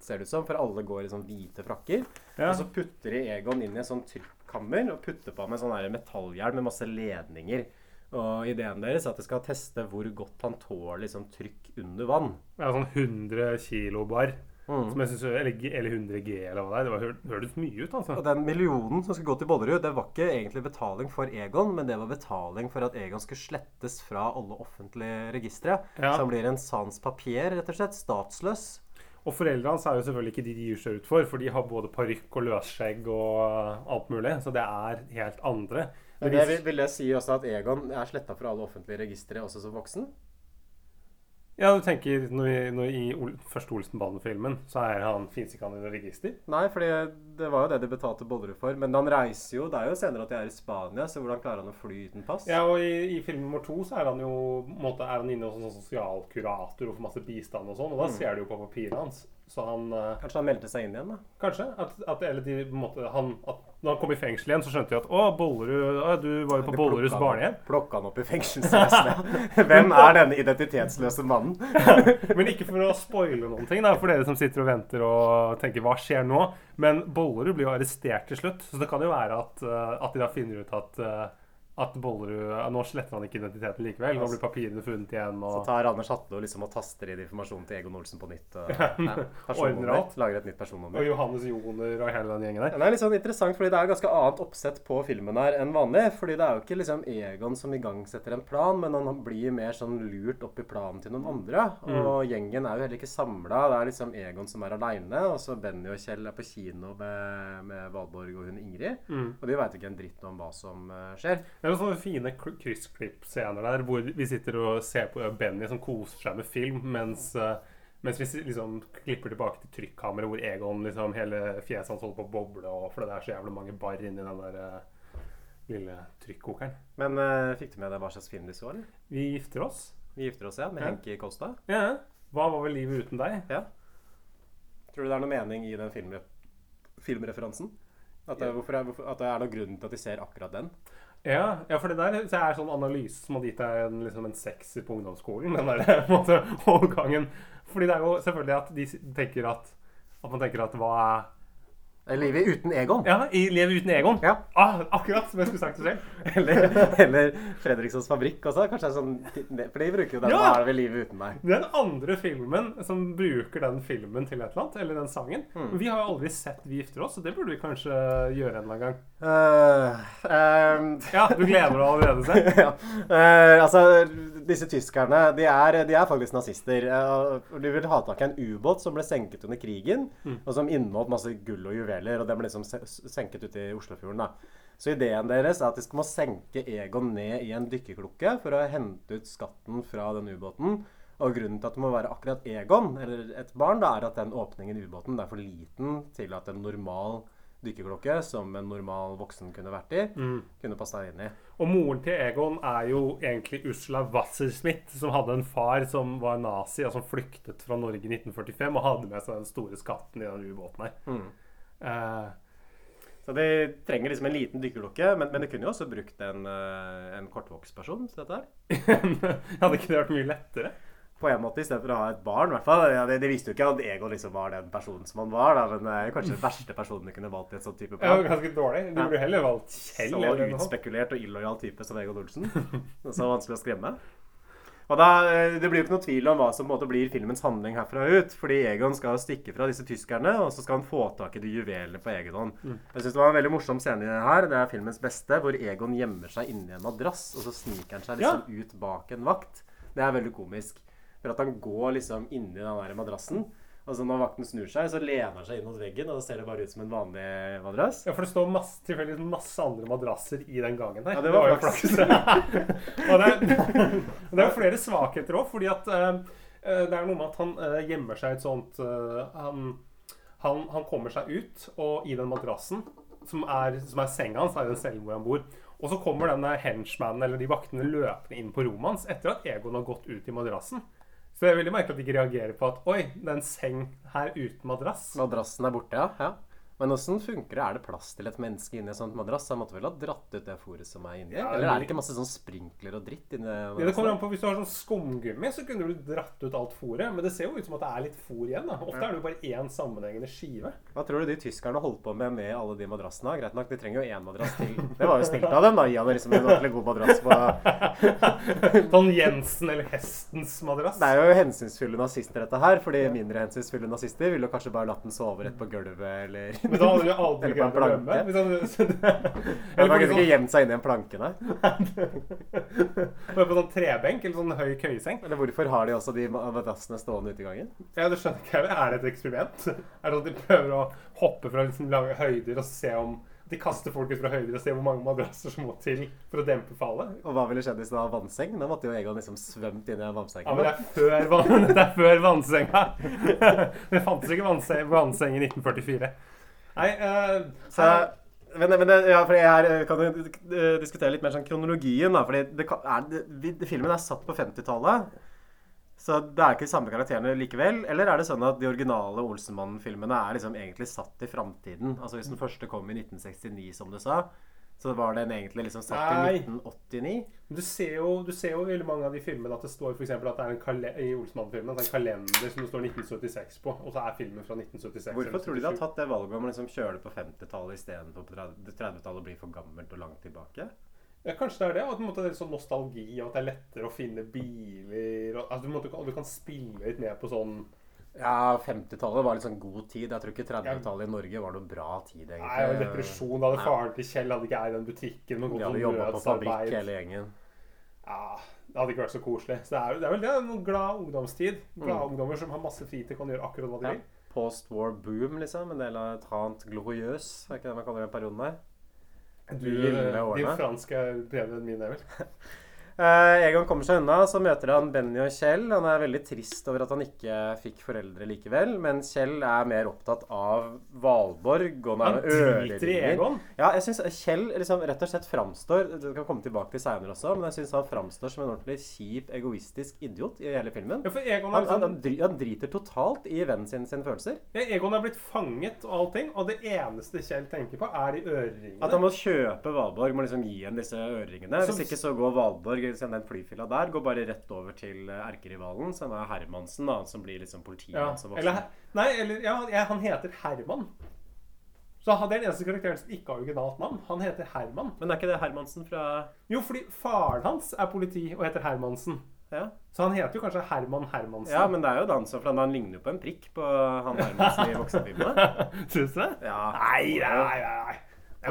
ser det ut som, for alle går i sånn hvite frakker. Ja. Og så putter de Egon inn i et sånt trykkammer og putter på med sånn metallhjelm med masse ledninger. Og ideen deres er at de skal teste hvor godt han tåler liksom, trykk under vann. Ja, sånn 100 kilo bar. Mm. Som jeg synes, eller, eller 100 G, eller hva det er. Det var, hørtes mye ut, altså. Og den millionen som skulle gå til Bollerud, det var ikke egentlig betaling for Egon, men det var betaling for at Egon skulle slettes fra alle offentlige registre. Ja. Så han blir en sans papir, rett og slett. Statsløs. Og foreldrene hans er jo selvfølgelig ikke de de gir seg ut for, for de har både parykk og løsskjegg og alt mulig. Så det er helt andre. Men det vil, vil det si også at Egon er sletta fra alle offentlige registre også som voksen? Ja, du tenker når, vi, når I Ol første Olsenbanen-filmen så er han, finnes ikke han i noe register? Nei, for det var jo det de betalte Bollerud for. Men han reiser jo Det er jo senere at de er i Spania, så hvordan klarer han å fly uten pass? Ja, og i, i film nummer to så er han jo måte, er han inne hos en sånn sosialkurator og får masse bistand og sånn, og da Mm. ser du jo på papiret hans. Så han eh, Kanskje han meldte seg inn igjen, da? Kanskje. At, at, eller de, måte, han, at når han kom i fengsel igjen, så skjønte de at å, Bollerud, å, du var jo på Bolleruds barnehjem. Plukka han opp i fengselsvesenet. *laughs* Hvem er denne identitetsløse mannen? *laughs* Men ikke for å spoile noen ting, da, for dere som sitter og venter og tenker hva skjer nå. Men Bollerud blir jo arrestert til slutt, så det kan jo være at, eh, at de da finner ut at, eh, at Bollerud Nå sletter han ikke identiteten likevel. Nå blir papirene funnet igjen. Så tar Anders Hatlo liksom og taster inn informasjonen til Egon Olsen på nytt. Og, *laughs* ja, Ordner alt. Lager et nytt og. Johannes Joner og hele den gjengen der. Ja, Det er litt sånn interessant, fordi det er ganske annet oppsett på filmen her enn vanlig. fordi det er jo ikke liksom Egon som igangsetter en plan, men han blir mer sånn lurt opp i planen til noen andre. Og gjengen er jo heller ikke samla. Det er liksom Egon som er aleine, og så Benny og Kjell er på kino med, med Valborg og hun Ingrid. Og de veit ikke en dritt om hva som eh, skjer. Det er noen sånne fine kryssklipp-scener der hvor vi sitter og ser på Benny som koser seg med film, mens, eh, mens vi liksom klipper tilbake til trykkammeret hvor Egon liksom hele fjeset hans holder på å boble, og for det er så jævlig mange barr inni den der eh, lille trykkokeren. Men uh, fikk du med deg hva slags film de så, eller? Vi gifter oss. Vi gifter oss, ja, med Ja. Henki Kosta. Ja. Hva var vel livet uten deg? Ja. Tror du det er noe mening i den filmre filmreferansen? At det, hvorfor hvorfor, at det er noen grunn til at de ser akkurat den? Ja, ja, for det der så er sånn analyse som hadde gitt deg en, liksom en sekser på ungdomsskolen. *laughs* Den der måte, overgangen. Fordi det er jo selvfølgelig at de tenker at At man tenker at hva er Livet uten Egon. Ja, i Livet uten Egon. Ja. Ah, akkurat som jeg skulle sagt det selv. Eller, eller Fredrikssons fabrikk også. Kanskje er sånn For de bruker jo den. Ja! Er det ved livet uten meg? Den andre filmen som bruker den filmen til et eller annet, eller den sangen Mm. Vi har jo aldri sett Vi gifter oss, så det burde vi kanskje gjøre en eller annen gang. Uh, um... Ja, du gleder deg allerede, selv? *laughs* ja. Uh, altså, disse tyskerne, de er, de er faktisk nazister. Eh, de vil ha tak i en ubåt som ble senket under krigen, og som inneholdt masse gull og juveler. Og den ble liksom senket ute i Oslofjorden. da. Så ideen deres er at de skal må senke Egon ned i en dykkerklokke for å hente ut skatten fra den ubåten. Og grunnen til at det må være akkurat Egon, eller et barn, da, er at den åpningen i ubåten er for liten til at en normal dykkerklokke, som en normal voksen kunne vært i, kunne passa inn i. Og moren til Egon er jo egentlig Usla Wassersmith, som hadde en far som var nazi, og som flyktet fra Norge i 1945 og hadde med seg den store skatten i den ubåten her. Mm. Uh, Så de trenger liksom en liten dykkerklokke, men, men de kunne jo også brukt en, eh, en kortvokst person til dette her. *laughs* hadde ikke det vært mye lettere? På en måte, istedenfor å ha et barn, i hvert fall. Ja, de, de visste jo ikke at Egon liksom var den personen som han var, da, men det er kanskje den verste personen de kunne valgt i et sånt type Det Ja, ganske dårlig. Du burde heller valgt Kjell. Så utspekulert og illojal type som Egon Olsen. Så vanskelig å skremme. Og da, eh, Det blir jo ikke noe tvil om hva som måte blir filmens handling herfra ut. Fordi Egon skal stikke fra disse tyskerne, og så skal han få tak i de juvelene på egen hånd. Jeg synes Det var en veldig morsom scene her. Det er filmens beste, hvor Egon gjemmer seg inni en madrass, og så sniker han seg liksom ut bak en vakt. Det er veldig komisk. For at han går liksom inni den der madrassen. Og så når vakten snur seg, så lener han seg inn mot veggen, og da ser det bare ut som en vanlig madrass. Ja, for det står masse, tilfeldigvis masse andre madrasser i den gangen her. Ja, det var jo flaks. *laughs* og det, *laughs* det er jo flere svakheter òg, fordi at eh, det er noe med at han uh, gjemmer seg i et sånt uh, han, han, han kommer seg ut, og i den madrassen, som er, som er senga hans, er det den celle hvor han bor. Og så kommer denne henchmanen, eller de vaktene, løpende inn på rommet hans etter at Egon har gått ut i madrassen. Så det er veldig merkelig at de ikke reagerer på at Oi, det er en seng her uten madrass. Madrassen er borte, ja. ja. Men åssen funker det? Er det plass til et menneske inni et sånt madrass? Han måtte vel ha dratt ut det fôret som er inni? Ja, Eller er det- ikke masse sånn sprinkler og dritt inni Ja, det kommer an på Hvis du har sånn skumgummi, så kunne du dratt ut alt fôret. Men det ser jo ut som at det er litt fôr igjen. da Ofte er det jo bare én sammenhengende skive. Hva tror du de tyskerne holdt på med med alle de madrassene? Greit nok, de trenger jo én madrass til. Det var jo snilt av dem, da. Gi han liksom en ordentlig god madrass på *laughs* Sånn Jensen eller Hestens madrass. Det er jo hensynsfulle nazister, dette her. Fordi mindre hensynsfulle nazister ville kanskje bare latt den sove rett på gulvet, eller *laughs* Men da hadde du aldri Eller på en rømme. planke. Hvis han, *laughs* eller på ikke sånn, gjemt seg inni en planke, nei. bare *laughs* på sånn trebenk eller sånn høy køyeseng. Eller hvorfor har de også de madrassene stående ute i gangen? Ja, det skjønner ikke jeg. Er det et eksperiment? Er det sånn at de prøver å hoppe fra liksom lange høyder og se om De kaster folk ut fra høyder og ser hvor mange madrasser som må til for å dempe fallet. Og hva ville skjedd hvis det var vannseng? Da måtte jo Egon liksom svømt inn i Ja, en vannseng. men det er før, van det er før vannsenga. Det fantes ikke vannseng, vannseng i 1944. Nei uh, Så, men, men det, ja, jeg eh, kan eh, diskutere litt mer sånn kronologien. da, fordi det kan, er, det, Filmen er satt på 50-tallet, så det er ikke de samme karakterene likevel. Eller er det sånn at de originale Olsenmannen-filmene er liksom egentlig satt i framtiden? Altså Hvis den første kom i 1969, som du sa, så var den egentlig liksom satt Nei. i 1989? Du ser, jo, du ser jo i veldig mange av de filmene at det står for eksempel at det er en kalender, i Olsmann-filmen er en kalender som det står 1976 på, og så er filmen fra 1976. Hvorfor tror du de har tatt det valget om å liksom kjøre det på 50-tallet istedenfor på 30-tallet og bli for gammelt og langt tilbake? Ja, kanskje det er det. Og at på en det er sånn nostalgi, og at det er lettere å finne biler og, altså, du, måtte, du kan spille litt mer på sånn Ja, 50-tallet var litt sånn god tid. Jeg tror ikke 30-tallet i Norge var noe bra tid, egentlig. Nei, og depresjon. Da hadde faren til Kjell hadde ikke eid den butikken. Men De hadde sånn jobba på fabrikk hele gjengen. Ja, det hadde ikke vært så koselig. Så det er, det er vel det. En glad ungdomstid. Glade Mm. ungdommer som har masse fritid, kan gjøre akkurat hva de Ja. vil. Post-war boom, liksom. En del av et annet gloriøs, er ikke det man kaller den perioden der? Du, De din fransk er bedre enn min, Emil. Eh, Egon kommer seg unna, så møter han Benny og Kjell. Han er veldig trist over at han ikke fikk foreldre likevel, men Kjell er mer opptatt av Valborg og Han driter i. Egon. Ja, jeg syns Kjell liksom rett og slett framstår Du kan komme tilbake til seinere også, men jeg syns han framstår som en ordentlig kjip, egoistisk idiot i hele filmen. Ja, for Egon Han, han, han, han driter totalt i vennen sin sine følelser. ja, Egon er blitt fanget og allting, og det eneste Kjell tenker på, er de øreringene. At han må kjøpe Valborg, må liksom gi henne disse øreringene. Som- Hvis ikke så går Valborg, liksom den flyfilla der, går bare rett over til eh, erkerivalen, som er Hermansen, da, som blir liksom politiet ja. som voksen. Eller, nei, eller ja, han heter Herman. Så det er den eneste karakteren som ikke har originalt navn. Han heter Herman. Men er ikke det Hermansen fra Jo, fordi faren hans er politi og heter Hermansen. Ja, Så han heter jo kanskje Herman Hermansen. ja men det er jo Dan som for han ligner jo på en prikk på han Hermansen i *laughs* voksenfilmene. Syns du det? Ja. Nei, nei, nei.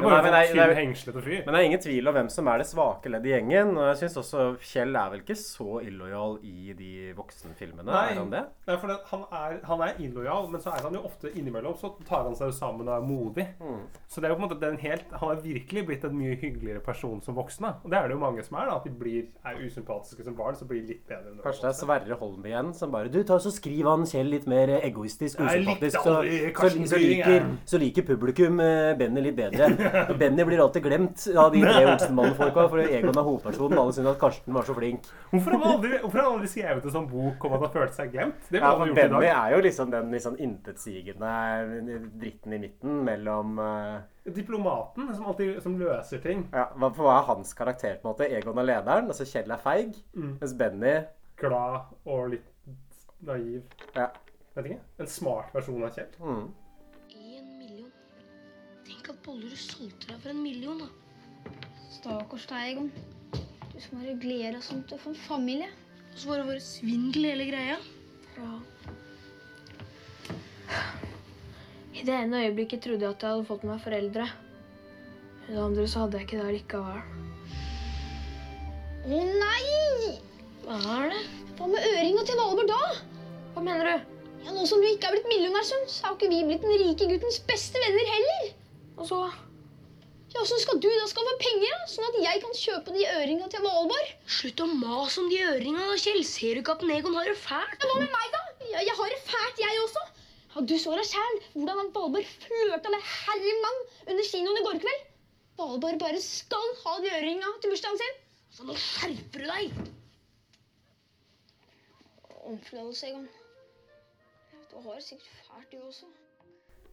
Men en tynn, det er- hengslete fyr. Men det er ingen tvil om hvem som er det svake leddet i gjengen. Og jeg syns også Kjell er vel ikke så illojal i de voksenfilmene. Nei. Er han det? Nei, for det, han, er, han er illojal, men så er han jo ofte innimellom så tar han seg sammen og er modig. Mm. Så det er jo på en måte den helt, han er virkelig blitt en mye hyggeligere person som voksen. Og det er det jo mange som er. da, At de blir, er usympatiske som barn, så blir de litt bedre. Enn Kanskje det er. Sverre Holm igjen som bare Du, ta så skriv han Kjell litt mer egoistisk usympatisk. Så, så, så, liker, så liker publikum eh, Benny litt bedre. *laughs* Og Benny blir alltid glemt av de tre Olsenmannen-folka, for Egon er hovedpersonen. Alle syns at Karsten var så flink. Hvorfor har han aldri, hvorfor har han aldri skrevet en sånn bok om at han følte seg glemt? Det Ja, for Benny er jo liksom den liksom intetsigende dritten i midten mellom eh, Diplomaten som alltid som løser ting. ja, for hva er hans karakter? på en måte? Egon er lederen, altså Kjell er feig. Mm. Mens Benny Glad og litt naiv. ja. Vet ikke. En smart versjon av Kjell. Mm. Tenk at Bollerud solgte deg for en million, da. Stakkars deg, Egon. Du som har glede og sånt for en familie. Og så var det bare svindel hele greia. Ja. I det ene øyeblikket trodde jeg at jeg hadde fått meg foreldre. I det andre så hadde jeg ikke det likevel. Å nei! Hva er det? Hva med øringa til Valborg da? Hva mener du? Ja, Nå som du ikke er blitt millionærsønn, så har ikke vi blitt den rike guttens beste venner heller. Og så Ja, Åssen skal du da skaffe penger, sånn at jeg kan kjøpe de øringa til Valborg? Slutt å mase om de øringa, da, Kjell. Ser du ikke at Negon har det fælt? Ja, Hva med meg, da? Jeg, jeg har det fælt, jeg også. Ja, Du så da sjæl hvordan han Valborg flørta med Herman under kinoen i går kveld. Valborg bare skal ha de øringa til bursdagen sin. Så nå skjerper du deg. Omfløyelse, Egon. Du har det sikkert fælt, du også.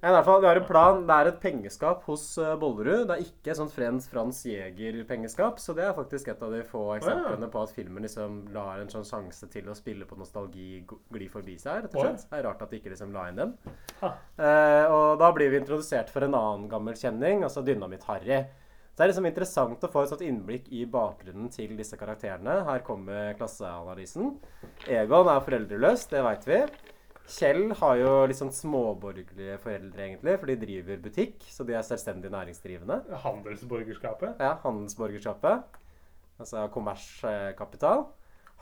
I hvert fall, Vi har en plan. Det er et pengeskap hos eh, Bollerud. Det er ikke sånn Frens Frans Jæger-pengeskap. Så det er faktisk et av de få eksemplene på at filmen liksom lar en sånn sjanse til å spille på nostalgi gli forbi seg. rett og slett. Det er rart at de ikke liksom la inn den. Eh, og da blir vi introdusert for en annen gammel kjenning, altså Dynamitt-Harry. Så det er liksom interessant å få et sånt innblikk i bakgrunnen til disse karakterene. Her kommer klasseanalysen. Egon er foreldreløs, det veit vi. Kjell har jo litt sånn småborgerlige foreldre, egentlig, for de driver butikk. Så de er selvstendig næringsdrivende. Handelsborgerskapet. Ja, Handelsborgerskapet. Altså kommerskapital.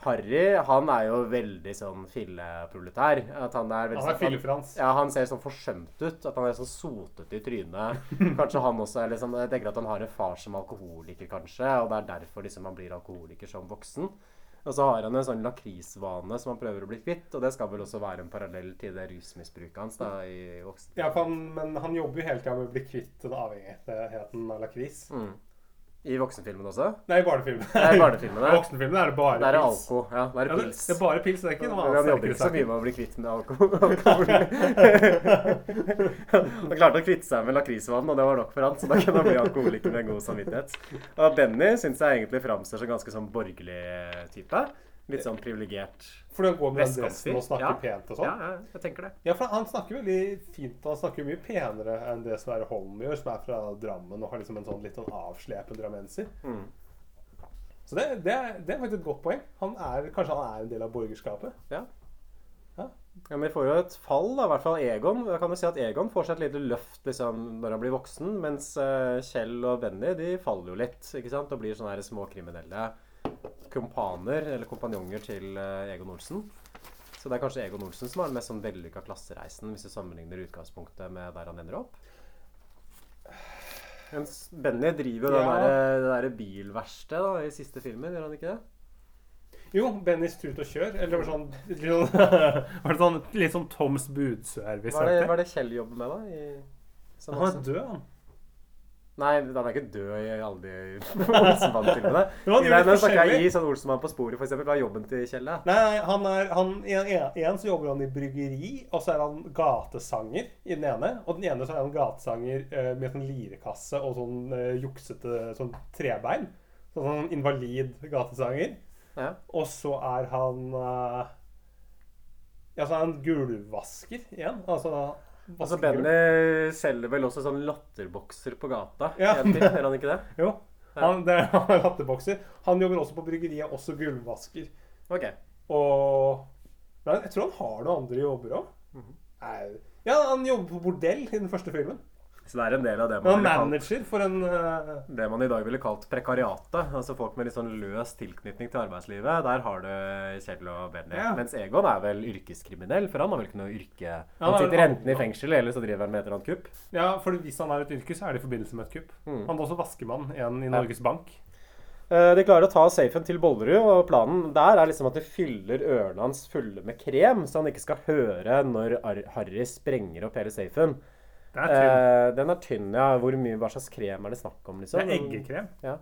Harry han er jo veldig sånn filleproletær. At han er veldig Han er sånn- fillefrans. Ja, han ser sånn forsømt ut. At han er sånn sotete i trynet. *laughs* Kanskje han også er liksom Jeg tenker at han har en far som alkoholiker, kanskje. Og det er derfor liksom han blir alkoholiker som voksen. Og så har han en sånn lakrisvane som han prøver å bli kvitt. Og det skal vel også være en parallell til det rusmisbruket hans da i voksen. Ja, han, men han jobber jo hele tida med å bli kvitt den avhengigheten av lakris. Mm. I voksenfilmen også? Nei, i barnefilmen. Det er. I *laughs* voksenfilmen er det bare Det er pils. alko. Ja, det er Ja, det, det er bare pils, det er ikke noe annet han jobber ikke så mye med å bli kvitt med alkohol. *laughs* han klarte å kvitte seg med lakrisvann, og det var nok for han, så da kunne han bli alkoholiker med god samvittighet. Og Benny syns jeg egentlig framstår som ganske sånn borgerlig type. Litt sånn privilegert. For han går med den dressen og snakker Ja. pent og sånn. Ja, ja, jeg tenker det. Ja, for han snakker veldig fint, og han snakker mye penere enn det Sverre Holm gjør, som er fra Drammen og har liksom en sånn litt sånn avslepen drammenser. Mm. Så det, det, er, det er faktisk et godt poeng. Han er, kanskje han er en del av borgerskapet. Ja. Ja. Ja, men Vi får jo et fall, da, i hvert fall Egon. Da kan du si at Egon får seg et lite løft liksom, når han blir voksen, mens eh, Kjell og Benny de faller jo litt ikke sant? og blir sånne småkriminelle kompaner, eller kompanjonger til eh, Egon Olsen. Så det er kanskje Egon Olsen som har den mest sånn vellykka klassereisen, hvis du sammenligner utgangspunktet med der han ender opp. Benny driver jo det Ja. der, derre bilverkstedet i siste filmen, gjør han ikke det? Jo, Bennys tut og kjør. Eller var *laughs* det sånn, litt sånn, litt sånn Toms budservice. Hva er det, det Kjell jobber med, da? I, Han er død, han. Nei, han er ikke død i alle de Olsenmann-filmene. *laughs* Nå snakker jeg i sånn Olsenmann på sporet, eksempel. Hva er jobben til Kjell? Nei, nei, han er han, en, en, en så jobber han i bryggeri, og så er han gatesanger i den ene. Og den ene så er han gatesanger uh, med sånn lirekasse og sånn uh, juksete sånn trebein. Sånn, sånn invalid gatesanger. Ja. Og så er han uh, Ja, så er han gulvvasker igjen. Altså Altså. Benny selger vel også sånne latterbokser på gata? Ja. Gjør han ikke det? Jo. Han, det er, *laughs* han er lattebokser. Han jobber også på bryggeriet, også gulvvasker. Ok. Og jeg tror han har noen andre jobber òg. Mhm. Ja, han jobber på bordell i den første filmen. Så det er en del av det man, kalt, manager for en uh... det man i dag ville kalt prekariatet. Altså folk med litt sånn løs tilknytning til arbeidslivet. Der har du Kjell og Benny. Ja. Mens Egon er vel yrkeskriminell, for han har vel ikke noe yrke han Han er sitter enten i fengsel, eller så driver han med et eller annet kupp. Ja, for hvis han er et yrke, så er det i forbindelse med et kupp. Mm. Han var også vaskemann en i Ja. Norges Bank. Eh, De klarer å ta safen til Bollerud, og planen der er liksom at de fyller ørene hans fulle med krem, så han ikke skal høre når Harry sprenger opp hele safen. Er. Eh, den er tynn, ja. Hvor mye, Hva slags krem er det snakk om? liksom? Det er eggekrem. Ja.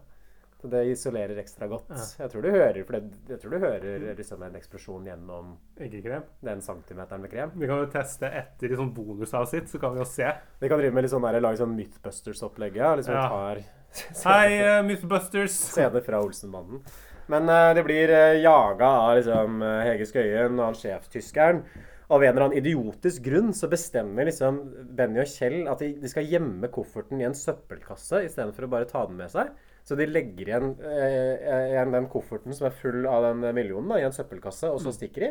Så det isolerer ekstra godt. Ja. Jeg tror du hører, for det, jeg tror du hører liksom en eksplosjon gjennom Eggekrem. den centimeteren med krem. Vi kan jo teste etter i sånn bonusavsnitt, så kan vi jo se. Vi kan drive med litt sånn der, lage sånn Mythbusters-opplegget. ja, Liksom Ja. tar Hei, *laughs* uh, Mythbusters. scener fra Olsenbanden. Men uh, det blir uh, jaga av liksom Hege Skøyen og han sjefstyskeren. Av en eller annen idiotisk grunn så bestemmer liksom Benny og Kjell at de, de skal gjemme kofferten i en søppelkasse istedenfor å bare ta den med seg. Så de legger igjen, eh, igjen den kofferten som er full av den millionen, da, i en søppelkasse, og så stikker de.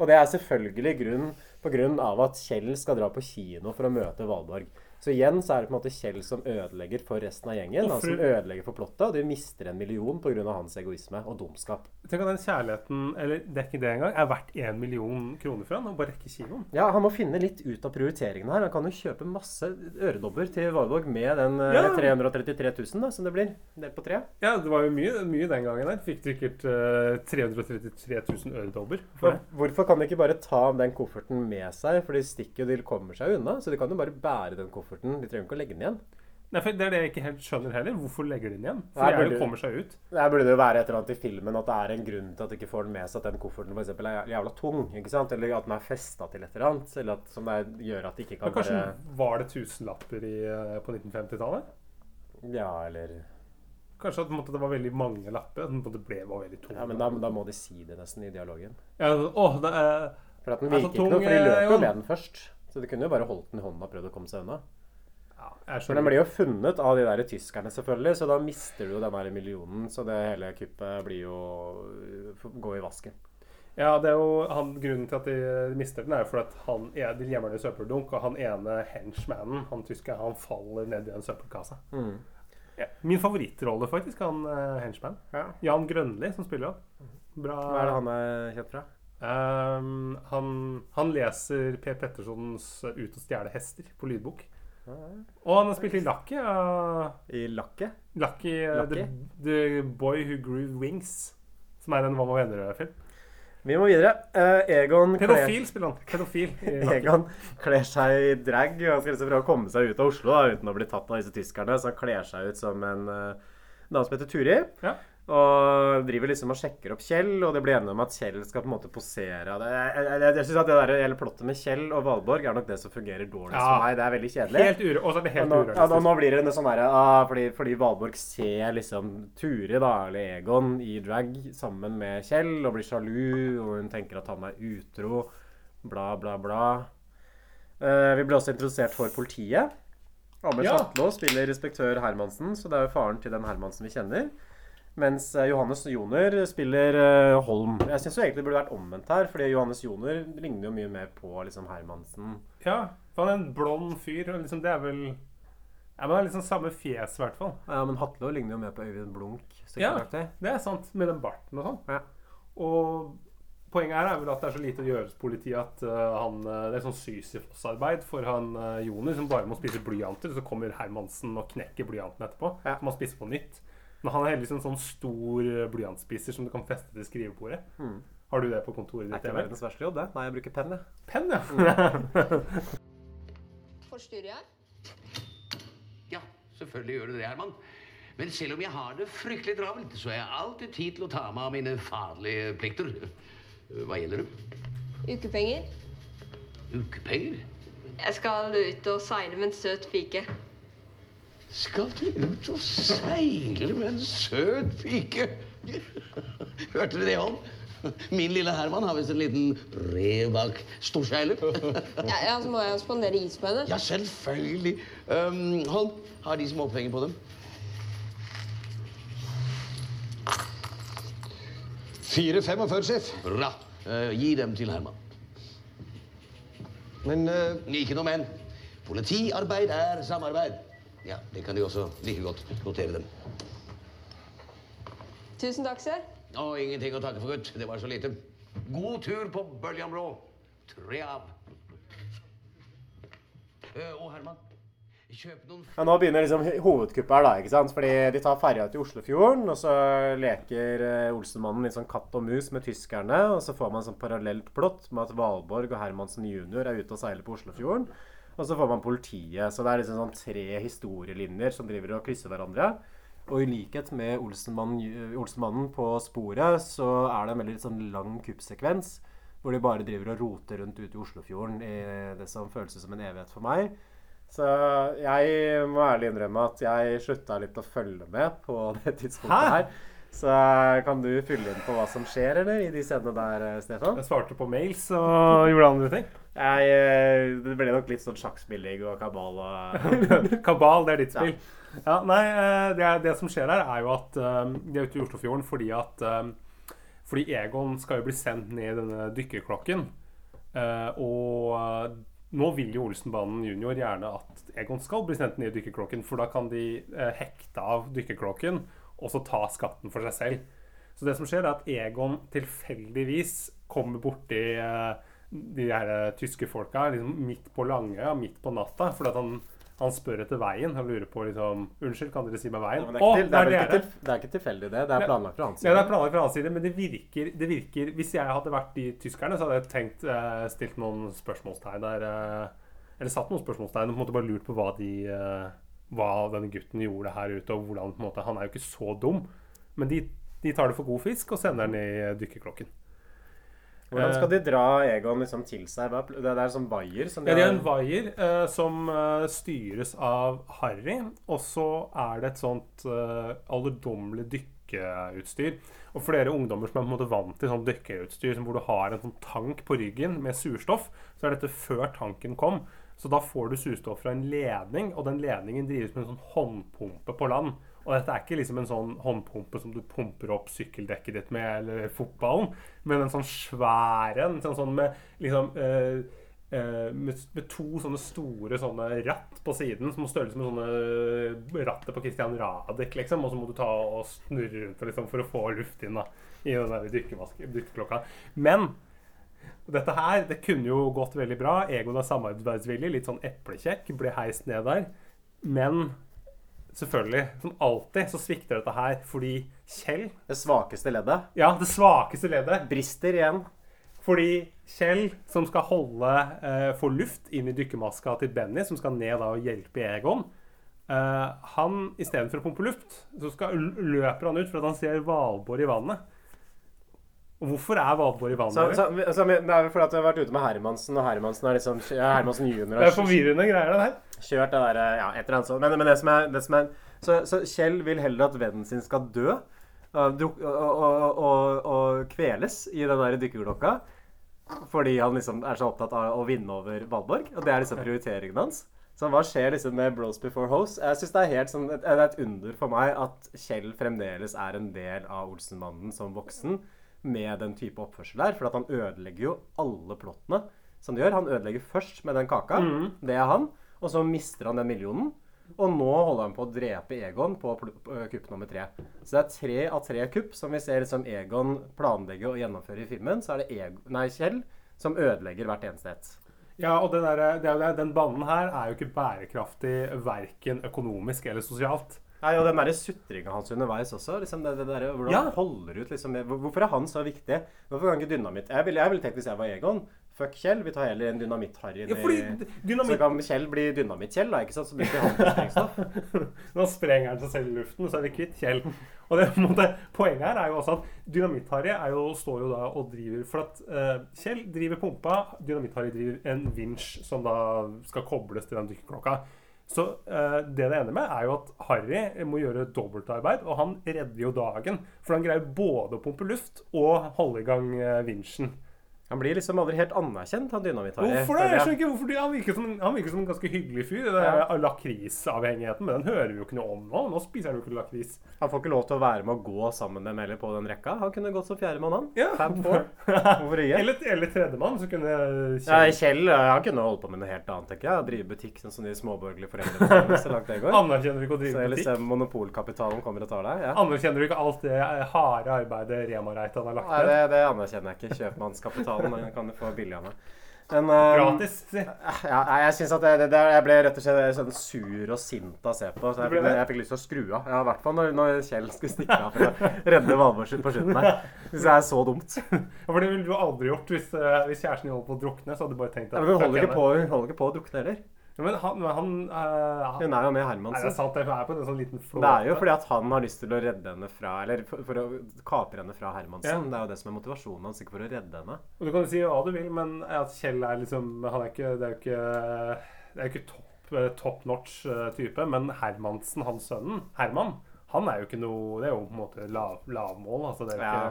Og det er selvfølgelig grunn, på grunn av at Kjell skal dra på kino for å møte Valborg. Så igjen så er det på en måte Kjell som ødelegger for resten av gjengen. Han som ødelegger for plottet, og de mister en million pga. hans egoisme og dumskap. Tenk at den kjærligheten, eller det er ikke det engang, er verdt én million kroner for han og bare rekke kinoen. Ja, han må finne litt ut av prioriteringene her. Han kan jo kjøpe masse øredobber til Valborg med den eh, Ja. 333 000 da, som det blir. Delt på tre. Ja, det var jo mye, mye den gangen der. Fikk sikkert uh, 333 000 øredobber for Hvorfor kan de ikke bare ta den kofferten med seg? For de stikker jo, de kommer seg unna. Så de kan jo bare bære den kofferten. De trenger ikke å legge den igjen. Nei, for Det er det jeg ikke helt skjønner heller. Hvorfor legger de den igjen? For jeg burde- kommer seg ut. Der burde det jo være et eller annet i filmen at det er en grunn til at de ikke får den med seg at den kofferten for eksempel er jævla tung. ikke sant? Eller at den er festa til et eller annet. Eller at, som det gjør at de ikke kan Men kan kanskje bare var det tusenlapper i, eh, på 1950-tallet? Ja, eller Kanskje at måte, det var veldig mange lapper? At måte ble var veldig tung? Ja, men da, da må de si det nesten i dialogen. Ja, åh, det er, For at den Er virker ikke noe, for de eh, løper jo med den først. Så de kunne jo bare holdt den i hånda og prøvd å komme seg unna. For den blir jo funnet av de der tyskerne, selvfølgelig, så da mister du jo den der millionen. Så det hele kuppet blir jo gå i vasken. Ja, det er jo han, Grunnen til at de mister den, er jo fordi at han, er- de gjemmer den i søppeldunk, og han ene henchmanen, han tyske, han faller ned i en søppelkasse. Mm. Ja. Min favorittrolle, faktisk, han uh, henchman. Ja. Jan Grønli, som spiller han. Bra. Hva er det han er kjent fra? Um, han, han leser Per Pettersons 'Ut og stjele hester' på lydbok. Og han har spilt i Lucky. Uh, I Lakket? Lucky, uh, the, Lucky? the Boy Who Grew Wings. Som er en Hva med venner-film. Vi må videre. Uh, Egon Pedofil spiller han. Pedofil. Egon kler seg i drag. Han skal liksom prøve å komme seg ut av Oslo da, uten å bli tatt av disse tyskerne. Så han kler seg ut som en uh, dame som heter Turi. Ja. Og driver liksom og sjekker opp Kjell, og det blir enige om at Kjell skal på en måte posere. Det- Jeg, jeg, jeg, jeg synes at det der hele plottet med Kjell og Valborg er nok det som fungerer dårligst Ja. for meg. Det er veldig kjedelig. Helt ure, og så er Og helt nå, ja, nå, nå blir det en sånn derre ah, fordi, fordi Valborg ser liksom Turi, da, eller Egon, i drag sammen med Kjell og blir sjalu, og hun tenker at han er utro, bla, bla, bla. Uh, vi ble også introdusert for politiet. Amund Ja. Sjatlå spiller inspektør Hermansen, så det er jo faren til den Hermansen vi kjenner. Mens eh, Johannes Joner spiller eh, Holm. Jeg syns egentlig det burde vært omvendt her, fordi Johannes Joner ligner jo mye mer på liksom Hermansen. Ja, for han er en blond fyr. Og liksom, det er vel ja, men han har liksom samme fjes, i hvert fall. Ja, men Hatlo ligner jo mer på Øyvind Blunk. Ja, det er sant. Med den barten og sånn. Ja. Og poenget her er vel at det er så lite å gjøre hos politiet at uh, han, det er sånn Sisyfos-arbeid for han uh, Joner som bare må spise blyanter. Så kommer Hermansen og knekker blyanten etterpå. Ja. Så må han spise på nytt. Men han er heldigvis en sånn stor uh, blyantspiser som du kan feste til skrivebordet. Mm. Har du det på kontoret Det er ditt? ikke verdens verste jobb, det. Nei, jeg bruker penn, jeg. Penn, ja. *laughs* Forstyrrer jeg? Ja, selvfølgelig gjør du det, Herman. Men selv om jeg har det fryktelig travelt, så har jeg alltid tid til å ta meg av mine faderlige plikter. Hva gjelder det? Ukepenger? Ukepenger? Jeg skal ut og seile med en søt pike. Skal du ut og seile med en søt pike? Hørte dere det, Holm? Min lille Herman har visst en liten rev bak storseilet. Ja, ja, så må jeg jo spandere is på henne. Ja, selvfølgelig. Um, Holm, har de småpenger på dem? Fire 45, sjef. Bra. Uh, gi dem til Herman. Men uh... Ikke noe men. Politiarbeid er samarbeid. Ja, det kan de også like godt notere dem. Tusen takk, sir. Å, ingenting å takke for, gutt. Det var så lite. God tur på Bøljan Blå. Tre av. Eh, og Herman, kjøp noen Ja, nå begynner liksom hovedkuppet her, da. ikke sant? Fordi de tar ferja til Oslofjorden, og så leker Olsenmannen litt sånn katt og mus med tyskerne. Og så får man sånn parallelt plott med at Valborg og Hermansen jr. er ute og seiler på Oslofjorden. Og så får man politiet. Så det er liksom sånn tre historielinjer som driver og krysser hverandre. Og i likhet med Olsenmannen, Olsenmannen på sporet, så er det en veldig sånn lang kuppsekvens. Hvor de bare driver og roter rundt ute i Oslofjorden i det som føles som en evighet for meg. Så jeg må ærlig innrømme at jeg slutta litt å følge med på det tidspunktet Hæ? her. Så kan du fylle inn på hva som skjer, eller, i de scenene der, eh, Stefan? Jeg svarte på mails og gjorde andre ting. Jeg, eh, det ble nok litt sånn sjakkspilling og kabal og *laughs* Kabal, det er ditt spill. Ja, nei, eh, det, det som skjer her, er jo at de er ute i Oslofjorden fordi at Fordi Egon skal jo bli sendt ned i denne dykkerklokken. Og nå vil jo Olsenbanen junior gjerne at Egon skal bli sendt ned i dykkerklokken, for da kan de hekte av dykkerklokken og så ta skatten for seg selv. Så det som skjer, er at Egon tilfeldigvis kommer borti uh, de her eh, tyske folka liksom midt på Langøya, midt på natta, fordi han, han spør etter veien. Han lurer på liksom Unnskyld, kan dere si meg veien? Ja, det, er Å, ikke til, det, er det, til, det er ikke tilfeldig, det. Det er planlagt fra hans Ja, det er planlagt fra hans side, men det virker, det virker Hvis jeg hadde vært de tyskerne, så hadde jeg tenkt uh, stilt noen spørsmålstegn der. Uh, eller satt noen spørsmålstegn og på en måte bare lurt på hva de Hva denne gutten gjorde her ute, og hvordan på en måte Han er jo ikke så dum, men de, de tar det for god fisk og sender den i dykkerklokken. Hvordan skal de dra Egon liksom til seg? Det er en sånn vaier som Ja, det er en vaier eh, som eh, styres av Harry, og så er det et sånt uh, alderdommelig dykkeutstyr. Og flere ungdommer som er på en måte vant til sånn dykkerutstyr som hvor du har en sånn tank på ryggen med surstoff, så er dette før tanken kom. Så da får du surstoff fra en ledning, og den ledningen drives med en sånn håndpumpe på land. Og dette er ikke liksom en sånn håndpumpe som du pumper opp sykkeldekket ditt med, eller fotballen, men en sånn svær en. Sånn, sånn med liksom eh, eh, med, med to sånne store sånne ratt på siden som størrelse med sånne rattet på Christian Radich, liksom. Og så må du ta og snurre rundt liksom, for å få luft inn da, i den dykkermaske- Men dette her det kunne jo gått veldig bra. Egon er samarbeidsvillig, litt sånn eplekjekk, ble heist ned der. Men selvfølgelig, som alltid, så svikter dette her fordi Kjell Det svakeste leddet Ja, det svakeste leddet. brister igjen. Fordi Kjell, som skal holde eh, få luft inn i dykkermaska til Benny, som skal ned da og hjelpe Egon eh, Han istedenfor å pumpe luft, så skal, løper han ut for at han ser Valborg i vannet. Og hvorfor er Valborg i vannet? Så, så, så, det er vel fordi at vi har vært ute med Hermansen, og Hermansen er liksom ja, Hermansen junior det er forvirrende greier, det her. kjørt det der, ja, et eller annet sånt. Men, men det som er, det som er så, så Kjell vil heller at vennen sin skal dø og, og, og, og, kveles i den der dykkerklokka. Fordi han liksom er så opptatt av å vinne over Valborg. Og det er liksom prioriteringen hans. Så hva skjer liksom med Bros Before Hoes? Jeg synes Det er helt sånn, det er et under for meg at Kjell fremdeles er en del av Olsenmannen som voksen med den type oppførsel der. For at han ødelegger jo alle plottene som de gjør. Han ødelegger først med den kaka. Det er han. Og så mister han den millionen. Og nå holder han på å drepe Egon på kupp nummer tre. Så det er tre av tre kupp som vi ser liksom Egon planlegge og gjennomføre i filmen. Så er det Egon, nei, Kjell som ødelegger hvert eneste et. Ja, og den, der, er det- den banen her er jo ikke bærekraftig verken økonomisk eller sosialt. Nei, og den derre sutringa hans underveis også. Liksom det, det der, hvordan Ja. han holder ut liksom, Hvorfor er han så viktig? Hvorfor kan ikke dynamitt Jeg ville vil tenkt hvis jeg var Egon Fuck Kjell, vi tar heller en dynamitt-Harry Ja, dynamitt- Så kan Kjell bli dynamitt-Kjell, da, ikke sant? Så bruker han til sprengstoff. *laughs* Nå sprenger han seg selv i luften, så er vi kvitt Kjell. Og det, måte, Poenget her er jo også at Dynamitt-Harry står jo da og driver For at uh, Kjell driver pumpa, Dynamitt-Harry driver en vinsj som da skal kobles til den dykkerklokka. Så uh, det det ender med, er jo at Harry må gjøre dobbeltarbeid, og han redder jo dagen. For han greier både å pumpe luft og holde i gang uh, vinsjen. Han blir liksom aldri helt anerkjent, han dynamitt-Harry. Hvorfor det? Jeg skjønner ikke hvorfor. Han virker som, han virker som en ganske hyggelig fyr. Det Ja. er Lakrisavhengigheten, men den hører vi jo ikke noe om nå. Nå spiser han jo ikke lakris. Han får ikke lov til å være med å gå sammen med Melle på den rekka. Han kunne gått som fjerdemann, han. Ja. Fem *laughs* ikke? Eller, eller tredjemann, så kunne Kjell Ja, Kjell eh, han kunne holdt på med noe helt annet, tenker jeg. Drive butikk, sånn som de småborgerlige foreldrene. Så langt det går. Anerkjenner du ikke å Så drive liksom butikk? monopolkapitalen kommer og tar deg. Ja. Anerkjenner du ikke alt det harde arbeidet Rema-Reitan har lagt Nei, ned? det, det anerkjenner jeg ikke. Kjøpmannskapitalen den kan du få billig av meg. Men, um, Gratis, si. Ja, jeg synes at det, det, det, jeg ble rett og slett sånn sur og sint av å se på. Så jeg, fikk- jeg fikk lyst til å skru av. Ja, I hvert fall når, når Kjell skulle stikke av for å redde Valborg på slutten her. Hvis jeg er så dumt. *laughs* Ja, For det ville du aldri gjort hvis, eh, hvis kjæresten din holdt på å drukne. Så hadde du bare tenkt Ja, at men hun holder ikke på, hun holder ikke på å drukne heller. Ja, men han, han uh, Hun er jo med Hermansen. er det sant. Det er på en sånn liten flåte. Det er jo fordi at han har lyst til å redde henne fra Eller for, for å kapre henne fra Hermansen. Det er jo det som er motivasjonen hans, ikke for å redde henne. Og du kan jo si hva du vil, men at Kjell er liksom Han er ikke Det er jo ikke Det er ikke topp eh, top notch eh, type, men Hermansen, hans sønnen, Herman, han er jo ikke noe Det er jo på en måte lav, lavmål. Altså det er jo Ja.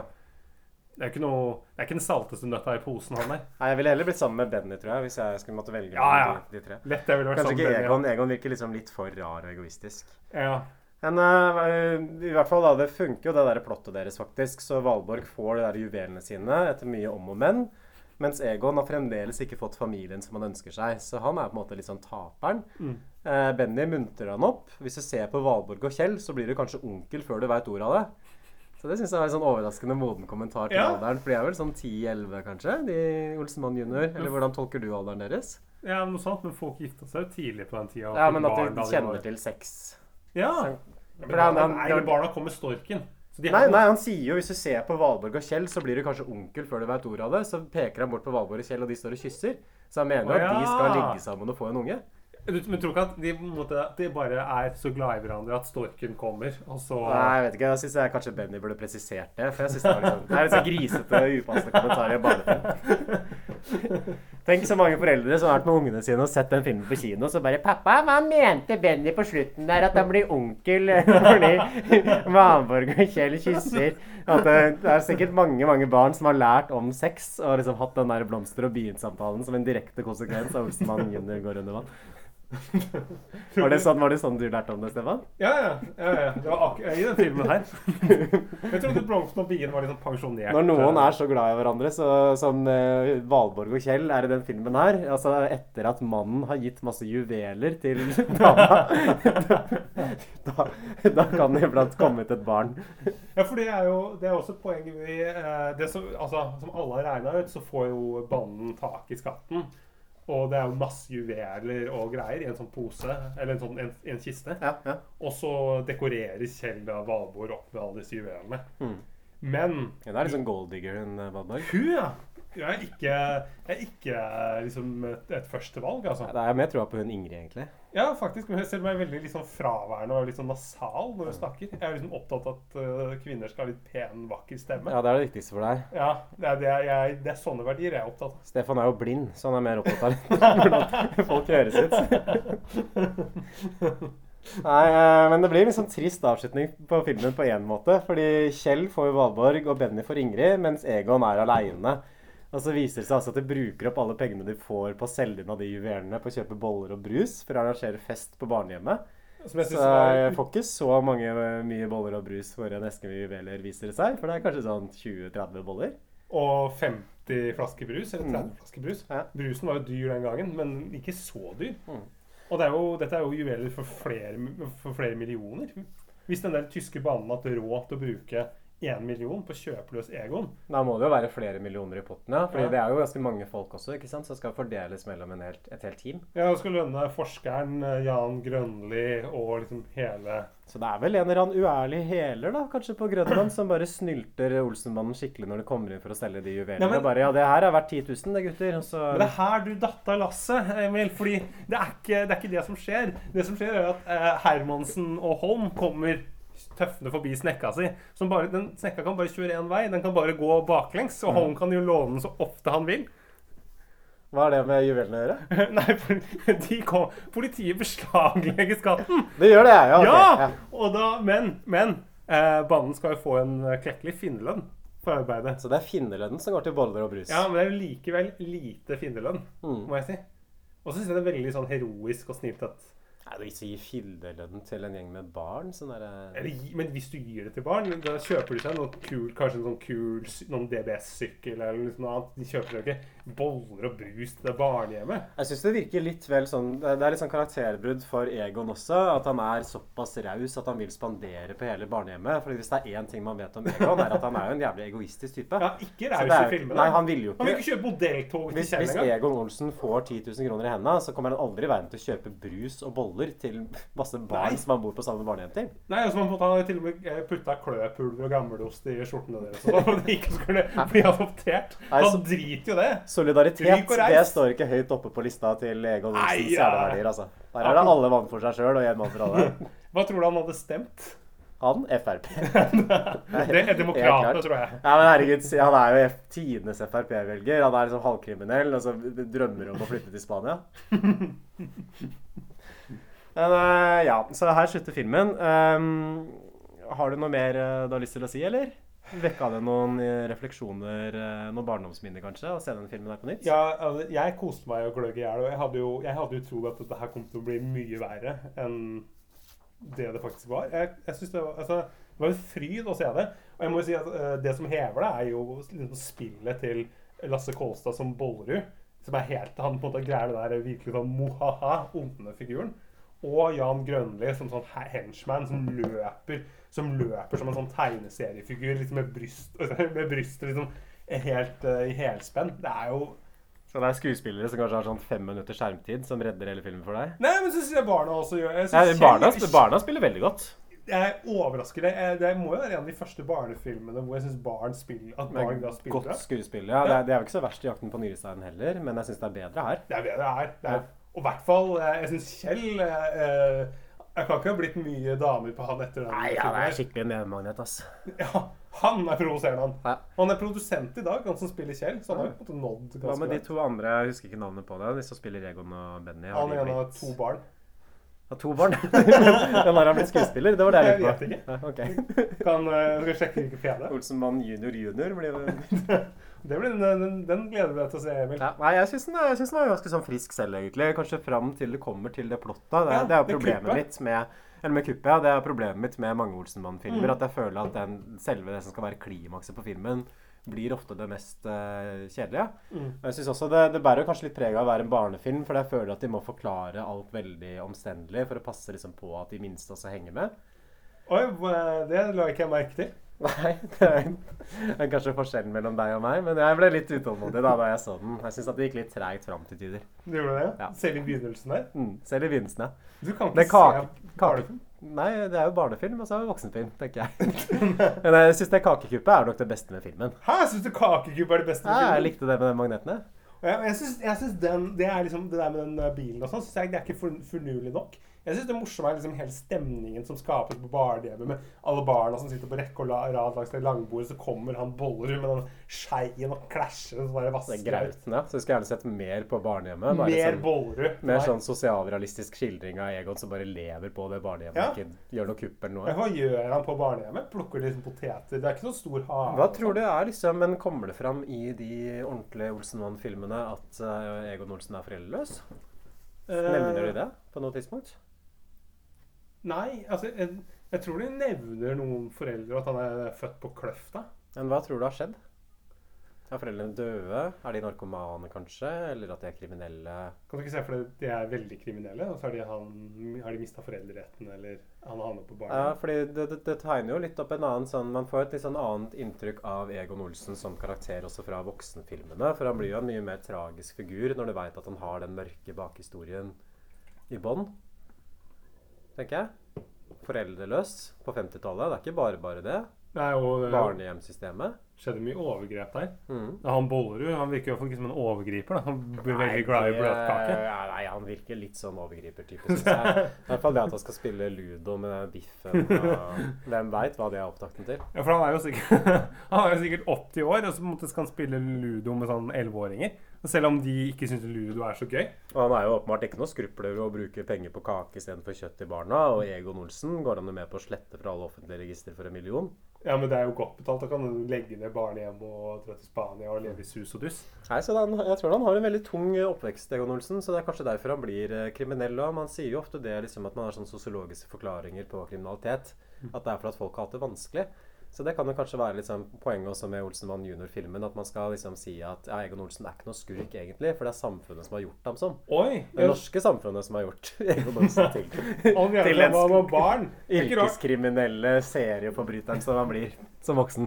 Det er ikke noe Det er ikke den salteste nøtta i posen, han der. Nei, Jeg ville heller blitt sammen med Benny, tror jeg, hvis jeg skulle måtte velge Ja, ja. De, de tre. Lett jeg ville vært Kanskje sammen ikke med Egon. Benny, Egon virker liksom litt for rar og egoistisk. Ja. Men uh, i hvert fall da, det funker jo det der plottet deres faktisk. Så Valborg får de der juvelene sine etter mye om og men. Mens Egon har fremdeles ikke fått familien som han ønsker seg. Så han er på en måte litt sånn taperen. Mm. Uh, Benny muntrer han opp. Hvis du ser på Valborg og Kjell, så blir du kanskje onkel før du veit ordet av det. Så det syns jeg var en sånn overraskende moden kommentar til Ja. alderen. For de er vel sånn 10-11, kanskje? De Olsenmann junior. Eller hvordan tolker du alderen deres? ja, noe sånt. Men folk gifta seg jo tidlig på den tida. Ja, men at de kjenner til sex. Ja. Så- Men For barna, han- nei, men barna kommer storken. Så de Nei, nei, han sier jo hvis du ser på Valborg og Kjell, så blir du kanskje onkel før du vet ordet av det. Så peker han bort på Valborg og Kjell, og de står og kysser. Så han mener jo Å, at de skal ligge sammen og få en unge. Men tror ikke at de, måte, de bare er så glad i hverandre at storken kommer, og så Nei, jeg vet ikke. Jeg syns kanskje Benny burde presisert det. For jeg synes det liksom, er litt så grisete og upassende kommentar i en barnefilm. Tenk så mange foreldre som har vært med ungene sine og sett den filmen på kino, så bare 'Pappa, hva mente Benny på slutten der? At han blir onkel *laughs* fordi Vanborg og Kjell kysser?' At det, det er sikkert mange mange barn som har lært om sex og liksom hatt den der blomster og bien-samtalen som en direkte konsekvens av Olsenmann junior går under vann. *laughs* Var det sånn, var det sånn du lærte om det, Stefan? Ja, ja. ja, ja. Det var akkurat i den filmen her. *laughs* Jeg trodde Blomsten og bien var litt sånn pensjonert. Når noen er så glad i hverandre, så, som uh, Valborg og Kjell er i den filmen her Altså etter at mannen har gitt masse juveler til *laughs* dama da, da kan det iblant komme ut et barn. Ja, for det er jo det er også poenget vi uh, det som, altså, som alle har regna ut, så får jo banden tak i skatten. Og det er jo masse juveler og greier i en sånn pose, eller en sånn en, en kiste. Ja, ja. Og så dekorerer Kjell da Valborg opp med alle disse juvelene. Mm. Men Ja, det er litt sånn golddigger, enn eh, Valborg. hun, ja! Jeg er ikke, er ikke liksom et, et førstevalg, altså. Det er mer troa på hun Ingrid, egentlig. Ja, faktisk. Men jeg ser er veldig liksom fraværende og litt sånn nasal når du snakker. Jeg er liksom opptatt av at uh, kvinner skal ha litt pen, vakker stemme. Ja, det er det viktigste for deg. Ja, det er, det, er, jeg, det er sånne verdier jeg er opptatt av. Stefan er jo blind, så han er mer opptatt av *laughs* hvordan folk høres ut. *laughs* Nei, eh, men det blir en sånn trist avslutning på filmen på én måte. Fordi Kjell får jo Valborg, og Benny får Ingrid, mens Egon er aleine. Og så viser det seg altså at de bruker opp alle pengene de får på å selge inn av de juvelene på å kjøpe boller og brus for å arrangere fest på barnehjemmet. Som jeg Så jeg får ikke så mange mye boller og brus for en eske med juveler, viser det seg. For det er kanskje sånn 20-30 boller. Og 50 flasker brus, eller 30 Mm. flasker brus. Ja. Brusen var jo dyr den gangen, men ikke så dyr. Mm. Og det er jo, dette er jo juveler for flere, for flere millioner. Hvis den der tyske banen har hatt råd til å bruke 1 million på kjøpløs Egon Da må det jo være flere millioner i potten, ja. Fordi Ja. det er jo ganske mange folk også, ikke sant? som skal fordeles mellom helt, et helt team. Ja, skal lønne forskeren eh, Jan Grønli og liksom hele Så det er vel en eller annen uærlig heler, da, kanskje på Grønland, som bare snylter Olsenmannen skikkelig når det kommer inn for å selge de juvelene. Ja, men- Bare ja, det her er verdt 10 000, det, gutter. Og så Men det er her du datt av lasset, Emil. Fordi det er, ikke, det er ikke det som skjer. Det som skjer, er at eh, Hermansen og Holm kommer tøffende forbi snekka si. Som bare, den snekka kan bare kjøre én vei. Den kan bare gå baklengs. Og Holm kan jo låne den så ofte han vil. Hva har det med juvelene å gjøre? *laughs* Nei, de kom, politiet beslaglegger skatten. Det gjør det, ja. Okay. Ja! ja. Og da, men men eh, banen skal jo få en eh, klekkelig finnerlønn for arbeidet. Så det er finnerlønnen som går til boller og brus? Ja, men det er jo likevel lite finnerlønn, Mm. må jeg si. Og så syns jeg det er veldig sånn heroisk og snilt at Nei, du gir finnerlønnen til en gjeng med barn? Sånn der, Eller, men hvis du gir det til barn, da kjøper de seg noe kul, kanskje en sånn kul noen DBS-sykkel eller noe annet. De kjøper seg ikke boller og brus til det barnehjemmet. Jeg syns det virker litt vel sånn Det er litt sånn karakterbrudd for Egon også. At han er såpass raus at han vil spandere på hele barnehjemmet. Fordi hvis det er én ting man vet om Egon, er at han er jo en jævlig egoistisk type. Ja, ikke raus i filmene. Nei, han vil jo Han vil ikke ikke kjøpe modelltog til Kjell hvis. Egon Olsen får 10 000 kroner i hendene, så kommer han aldri i verden til å kjøpe brus og boller til masse barn Nei. som han bor på samme barnehjem til. Nei, altså man måtte ha til og med eh, putta kløpulver og gammelost i skjortene deres. Så for de ikke skulle bli adoptert. Han driter jo det. Solidaritet det står ikke høyt oppe på lista til Egon Olsens kjerneverdier. Altså. Der er det alle mann for seg sjøl og én mann for alle. *laughs* Hva tror du han hadde stemt? Han Frp. *laughs* Det er demokratene, tror jeg. Ja, men herregud, Han er jo tidenes Frp-velger. Han er liksom halvkriminell og så drømmer om å flytte til Spania. *laughs* Men eh, ja, så her slutter filmen. Um, har du noe mer eh, du har lyst til å si, eller? Vekka det noen eh, refleksjoner, eh, noen barndomsminner kanskje, å se denne filmen her på nytt? Ja, altså, jeg koste meg og gløgg i hjel. Og jeg hadde jo, jeg jo trodd at dette her kom til å bli mye verre enn det det faktisk var. Jeg, jeg synes det, var altså, det var en fryd å se det. Og jeg må jo si at uh, det som hever det, er jo liksom spillet til Lasse Kolstad som Bollerud. Som er helt Han på en måte greier det der virkelig sånn mohaha, onde figuren. Og Jan Grønli som sånn henchman som løper Som løper som en sånn tegneseriefigur liksom med bryst *laughs* med brystet liksom helt uh, i helspenn. Det er jo Så det er skuespillere som kanskje har sånn fem minutter skjermtid, som redder hele filmen for deg? Nei, men så syns jeg barna også gjør Ja, synes barna, Kjell- barna spiller veldig godt. Jeg overrasker det. Det må jo være en av de første barnefilmene hvor jeg syns barn spiller at barn da spiller godt skuespill. Ja, det, er, det er jo ikke så verst i 'Jakten på nyresteinen' heller, men jeg syns det er bedre her. Det er bedre her. Det er, og i hvert fall eh, Jeg syns Kjell eh, eh, Jeg kan ikke ha blitt mye damer på han etter den Nei, ja, det er skikkelig medmagnet, ass. Ja, han er provoserende, han. Ja. Han er produsent i dag, han som spiller Kjell. Så han har jo på en nådd Hva ganske med de to andre? Jeg husker ikke navnet på det. De som spiller Egon og Benny. Har Han ene blitt- to barn. Har to barn? *laughs* Men har han blitt skuespiller? Det var det jeg Jeg lurte vet på. ikke. Ja, okay. Kan, eh, skal vi sjekke Wikipedia? Olsenmann junior junior blir det *laughs* blir, den, den gleder du deg til å se, Emil. Ja, nei, jeg syns den, den var ganske sånn frisk selv, egentlig. Kanskje fram til det kommer til det plottet. Det, Ja, det er jo problemet kuppet. mitt med eller med kuppet, ja. Det er problemet mitt med mange Olsenmann-filmer. Mm. At jeg føler at den, selve det som skal være klimakset på filmen, blir ofte det mest uh, kjedelige. Mm. Jeg synes også det, det bærer kanskje litt preg av å være en barnefilm, for jeg føler at de må forklare alt veldig omstendelig for å passe liksom på at de minste også henger med. Oi, det la ikke jeg merke til. *laughs* Nei, det er, det er kanskje forskjellen mellom deg og meg, men jeg ble litt utålmodig da, da jeg så den. Jeg syns det gikk litt treigt fram til tider. Du gjorde det? Ja. Selv i begynnelsen der? Mm, selv i begynnelsen, ja. Du kan ikke kake, se barnefilm? Nei, det er jo barnefilm, og så er det voksenfilm, tenker jeg. *laughs* Men jeg syns det kakekuppet er nok det beste med filmen. Hæ, syns du Kakekuppet er det beste med filmen? Ja, jeg likte det med de magnetene. Ja, jeg syns, jeg syns den, det liksom, det der med den eh, bilen og sånn, det er ikke for, fornulig nok. Jeg syns det morsomme er liksom hele stemningen som skapes på barnehjemmet, med alle barna som sitter på rekke og rad langs det langbordet, så kommer han Bollerud med den skeien og klasjer og så bare Det vasker er grauten, ja. Så vi skulle gjerne sett mer på barnehjemmet. bare Mer sånn- Bollerud. Mer sånn sosialrealistisk skildring av Egon som bare lever på det barnehjemmet. Ja. Ikke gjør noe kupp eller noe. Hva gjør han på barnehjemmet? Plukker liksom poteter? Det er ikke noen stor hage. Hva tror du er liksom Men kommer det fram i de ordentlige Olsenmann-filmene at eh, Egon Olsen er foreldreløs? Nevner de det på noe tidspunkt? Nei, altså jeg, jeg tror de nevner noen foreldre at han er født på Kløfta. Men hva tror du har skjedd? Er foreldrene døde? Er de narkomane, kanskje? Eller at de er kriminelle? Kan du ikke se for deg at de er veldig kriminelle, og så har de, han, har de mista foreldreretten, eller han har havnet på Ja, barnehjem? fordi det, det, det tegner jo litt opp en annen sånn Man får et litt sånn annet inntrykk av Egon Olsen som karakter også fra voksenfilmene. For han blir jo en mye mer tragisk figur når du veit at han har den mørke bakhistorien i bånn. Tenker jeg. Foreldreløs på 50-tallet. Det er ikke bare bare det. Nei, og eh, Barnehjemssystemet. skjedde mye overgrep der. Mm. Han Bollerud han virker jo ikke som en overgriper. Da. Han blir veldig glad i bløtkake. Nei, han virker litt sånn overgripertype, syns jeg. *laughs* I hvert fall det at han skal spille ludo med den biffen. Og hvem veit hva det er opptakten til. Ja, for han er jo sikkert, *laughs* han er jo sikkert 80 år, og så skal han spille ludo med sånn 11-åringer. Selv om de ikke syns ludo er så gøy. Og han er jo åpenbart ikke noe skrupler å bruke penger på kake istedenfor kjøtt til barna. Og Egon Olsen går han jo med på å slette fra alle offentlige registre for en million. Ja, men det er jo godt betalt. Da kan du legge ned barnehjem og dra til Spania og leve i sus og dus. Nei, så den, Jeg tror han har en veldig tung oppvekst, Egon Olsen, så det er kanskje derfor han blir eh, kriminell òg. Man sier jo ofte det liksom at man har sånne sosiologiske forklaringer på kriminalitet. At det er for at folk har hatt det vanskelig. Så det kan jo kanskje være liksom poenget også med Olsenmann junior-filmen. At man skal liksom si at ja, Egon Olsen er ikke noe skurk, egentlig. For det er samfunnet som har gjort ham sånn. Oi! Det norske samfunnet som har gjort *laughs* Egon Olsen til, *laughs* til en barn. Yrkeskriminelle serieforbryteren som han blir som voksen.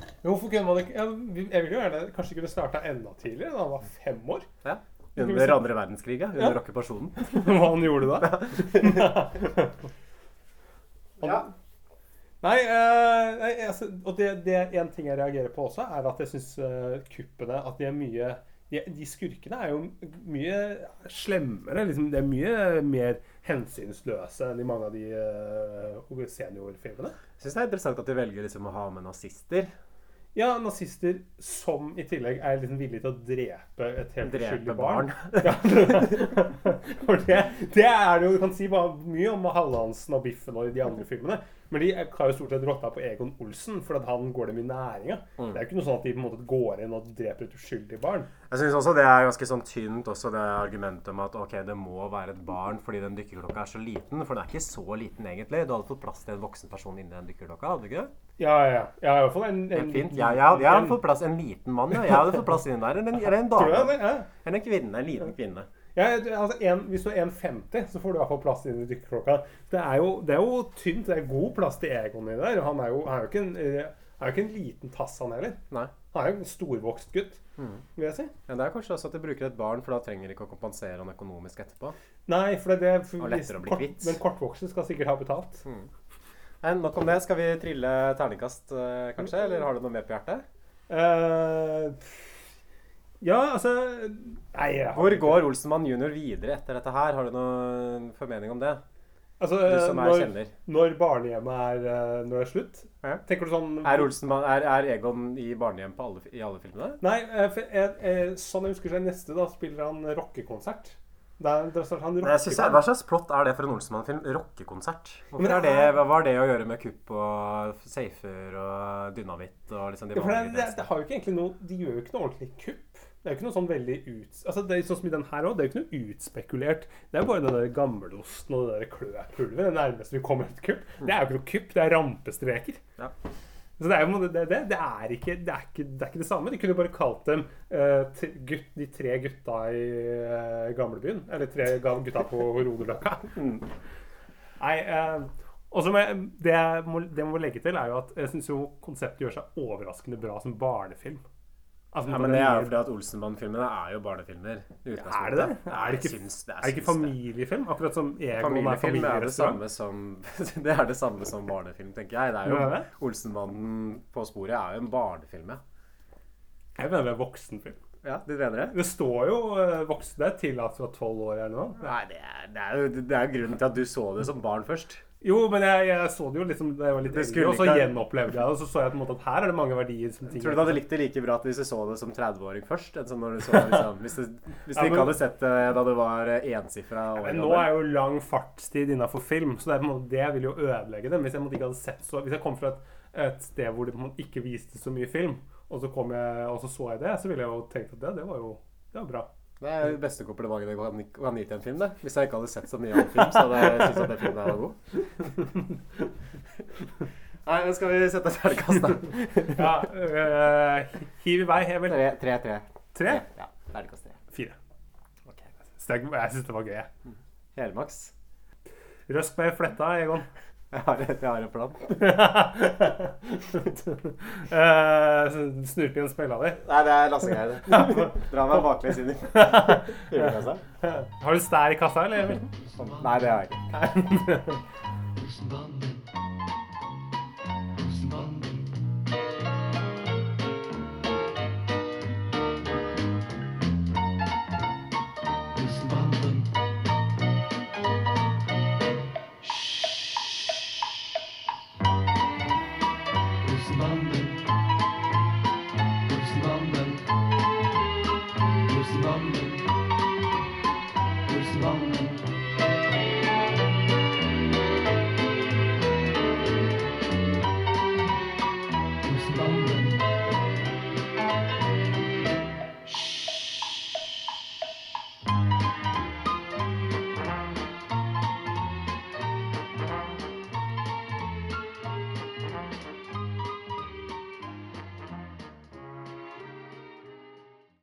Men Hvorfor kunne man ikke Jeg vil jo gjerne kanskje kunne starta enda tidligere, da han var fem år. Ja. Under andre verdenskrig, ja. Under Ja. okkupasjonen. *laughs* Hva han gjorde da? Ja. Nei, uh, nei altså, og det, det er en ting jeg reagerer på også, er at jeg syns kuppene At de er mye de, de skurkene er jo mye slemmere. Liksom, de er mye mer hensynsløse enn i mange av de uh, seniorfilmene. Jeg syns det er interessant at de velger liksom å ha med nazister. Ja, nazister som i tillegg er liksom villige til å drepe et helt uskyldig barn. barn. *laughs* For det, det er det jo Du kan si mye om Hallandsen og Biffen og de andre filmene. Men de har jo stort sett rotta på Egon Olsen, for at han går dem i næringa. Mm. Det er jo ikke noe sånn at de på en måte går inn og dreper et uskyldig barn. Jeg syns også det er ganske sånn tynt, også det argumentet om at ok, det må være et barn fordi den dykkerklokka er så liten. For den er ikke så liten, egentlig. Du hadde fått plass til en voksen person inni den dykkerklokka, hadde du ikke? Ja, ja. ja i hvert fall en, En fint. Ja, jeg, hadde- jeg hadde fått plass en liten mann, ja. Jeg hadde fått plass inni der. Eller en, en *laughs* dame. Eller en kvinne. En liten kvinne. Ja, altså en, hvis du er 1,50, så får du i hvert fall plass inn i dykkerklokka. Det er, jo, det er jo tynt. Det er god plass til Egon i der. Han er jo, han er jo ikke, en, eh, er jo ikke en liten tass, han heller. Nei. Han er jo en storvokst gutt, Mm. vil jeg si. Ja, det er kanskje også at de bruker et barn, for da trenger de ikke å kompensere han økonomisk etterpå. Nei, for det, det for bli kort, kvitt. Men kortvokste skal sikkert ha betalt. Mm. Nei, nok om det. Skal vi trille terningkast, eh, kanskje? Eller har du noe mer på hjertet? Eh, ja, altså Nei, jeg Hvor går Olsenmann jr. videre etter dette her? Har du noen formening om det? altså, er når, når barnehjemmet er, eh, når det er slutt Ja. Tenker du sånn Er, Olsenmann, er, er Egon i barnehjem på alle, i alle filmene? Nei, eh, eh, eh, sånn jeg husker seg neste, da spiller han rockekonsert. Han jeg hva slags plott er det for en Olsenmann-film? Rockekonsert? Hva Men er det å gjøre med kupp og safer og dynamitt og liksom de det, det, det har jo ikke egentlig noe De gjør jo ikke noe ordentlig kupp. Det er jo ikke noe sånn veldig ut... Altså, det er sånn som i den her òg. Det er jo ikke noe utspekulert. Det er jo bare den der gammelosten og det der kløpulver. Det nærmeste vi kommer et kupp. Det er jo ikke noe kupp, det er rampestreker. Ja. Så det er jo det, det, det, er ikke, det, er ikke, det er ikke det samme. De kunne bare kalt dem uh, gutt, de tre gutta i uh, gamlebyen. Eller tre gutta på Rodeløkka. Nei, uh, og så må jeg, det, jeg må, det jeg må legge til, er jo at jeg syns jo konseptet gjør seg overraskende bra som barnefilm. Altså, Ja, men det er jo fordi at Olsenmann-filmene er jo barnefilmer. Er det det? Er det ikke, syns det, er det ikke det. familiefilm? Akkurat som Egon er Familiefilm er det? *laughs* Det er det samme som barnefilm, tenker jeg. Det er jo Ja, det. Olsenmannen på sporet er jo en barnefilm, ja. Jeg mener det er voksenfilm. Ja, du mener det? Det står jo uh, voksen. Det er tillatt fra tolv år eller noe. Nei, det er, det er jo det er grunnen til at du så det som barn først. Jo, men jeg, jeg så det jo liksom da jeg var litt Det eldre, og så gjenopplevde jeg det. Og så så jeg på en måte at her er det mange verdier som ting Tror du du hadde likt det like bra at hvis du så det som 30-åring først? enn som når du så det liksom, Hvis du, hvis du Ja, ikke hadde sett det da du var eh, ensifra år Men nå er jo lang fartstid innafor film, så det, er på en måte, det vil jo ødelegge det. Hvis jeg ikke hadde sett så Hvis jeg kom fra et, et sted hvor det ikke viste så mye film, og så, kom jeg, og så så jeg det, så ville jeg jo tenkt at det, det var jo det var bra. Det er det beste komplimentet jeg kan, kan gi til en film. det. Hvis jeg ikke hadde sett så mye annen film, så hadde jeg syntes at den filmen var god. *laughs* Nei, men skal vi sette terningkast, da? Ja, øh, hiv i vei, Emil. Tre, tre. tre. Tre? Ja, terningkast tre. Fire. Okay. Jeg syns det var gøy. jeg. Helmaks. Røsk med fletta, Egon. Jeg har, jeg har en plan. *laughs* uh, Snurpe igjen spella di. Nei, det er Lasse Geir. *laughs* Dra meg baklengs inn i *laughs* julekassa. Har du stær i kassa, eller, Nei, det har jeg ikke.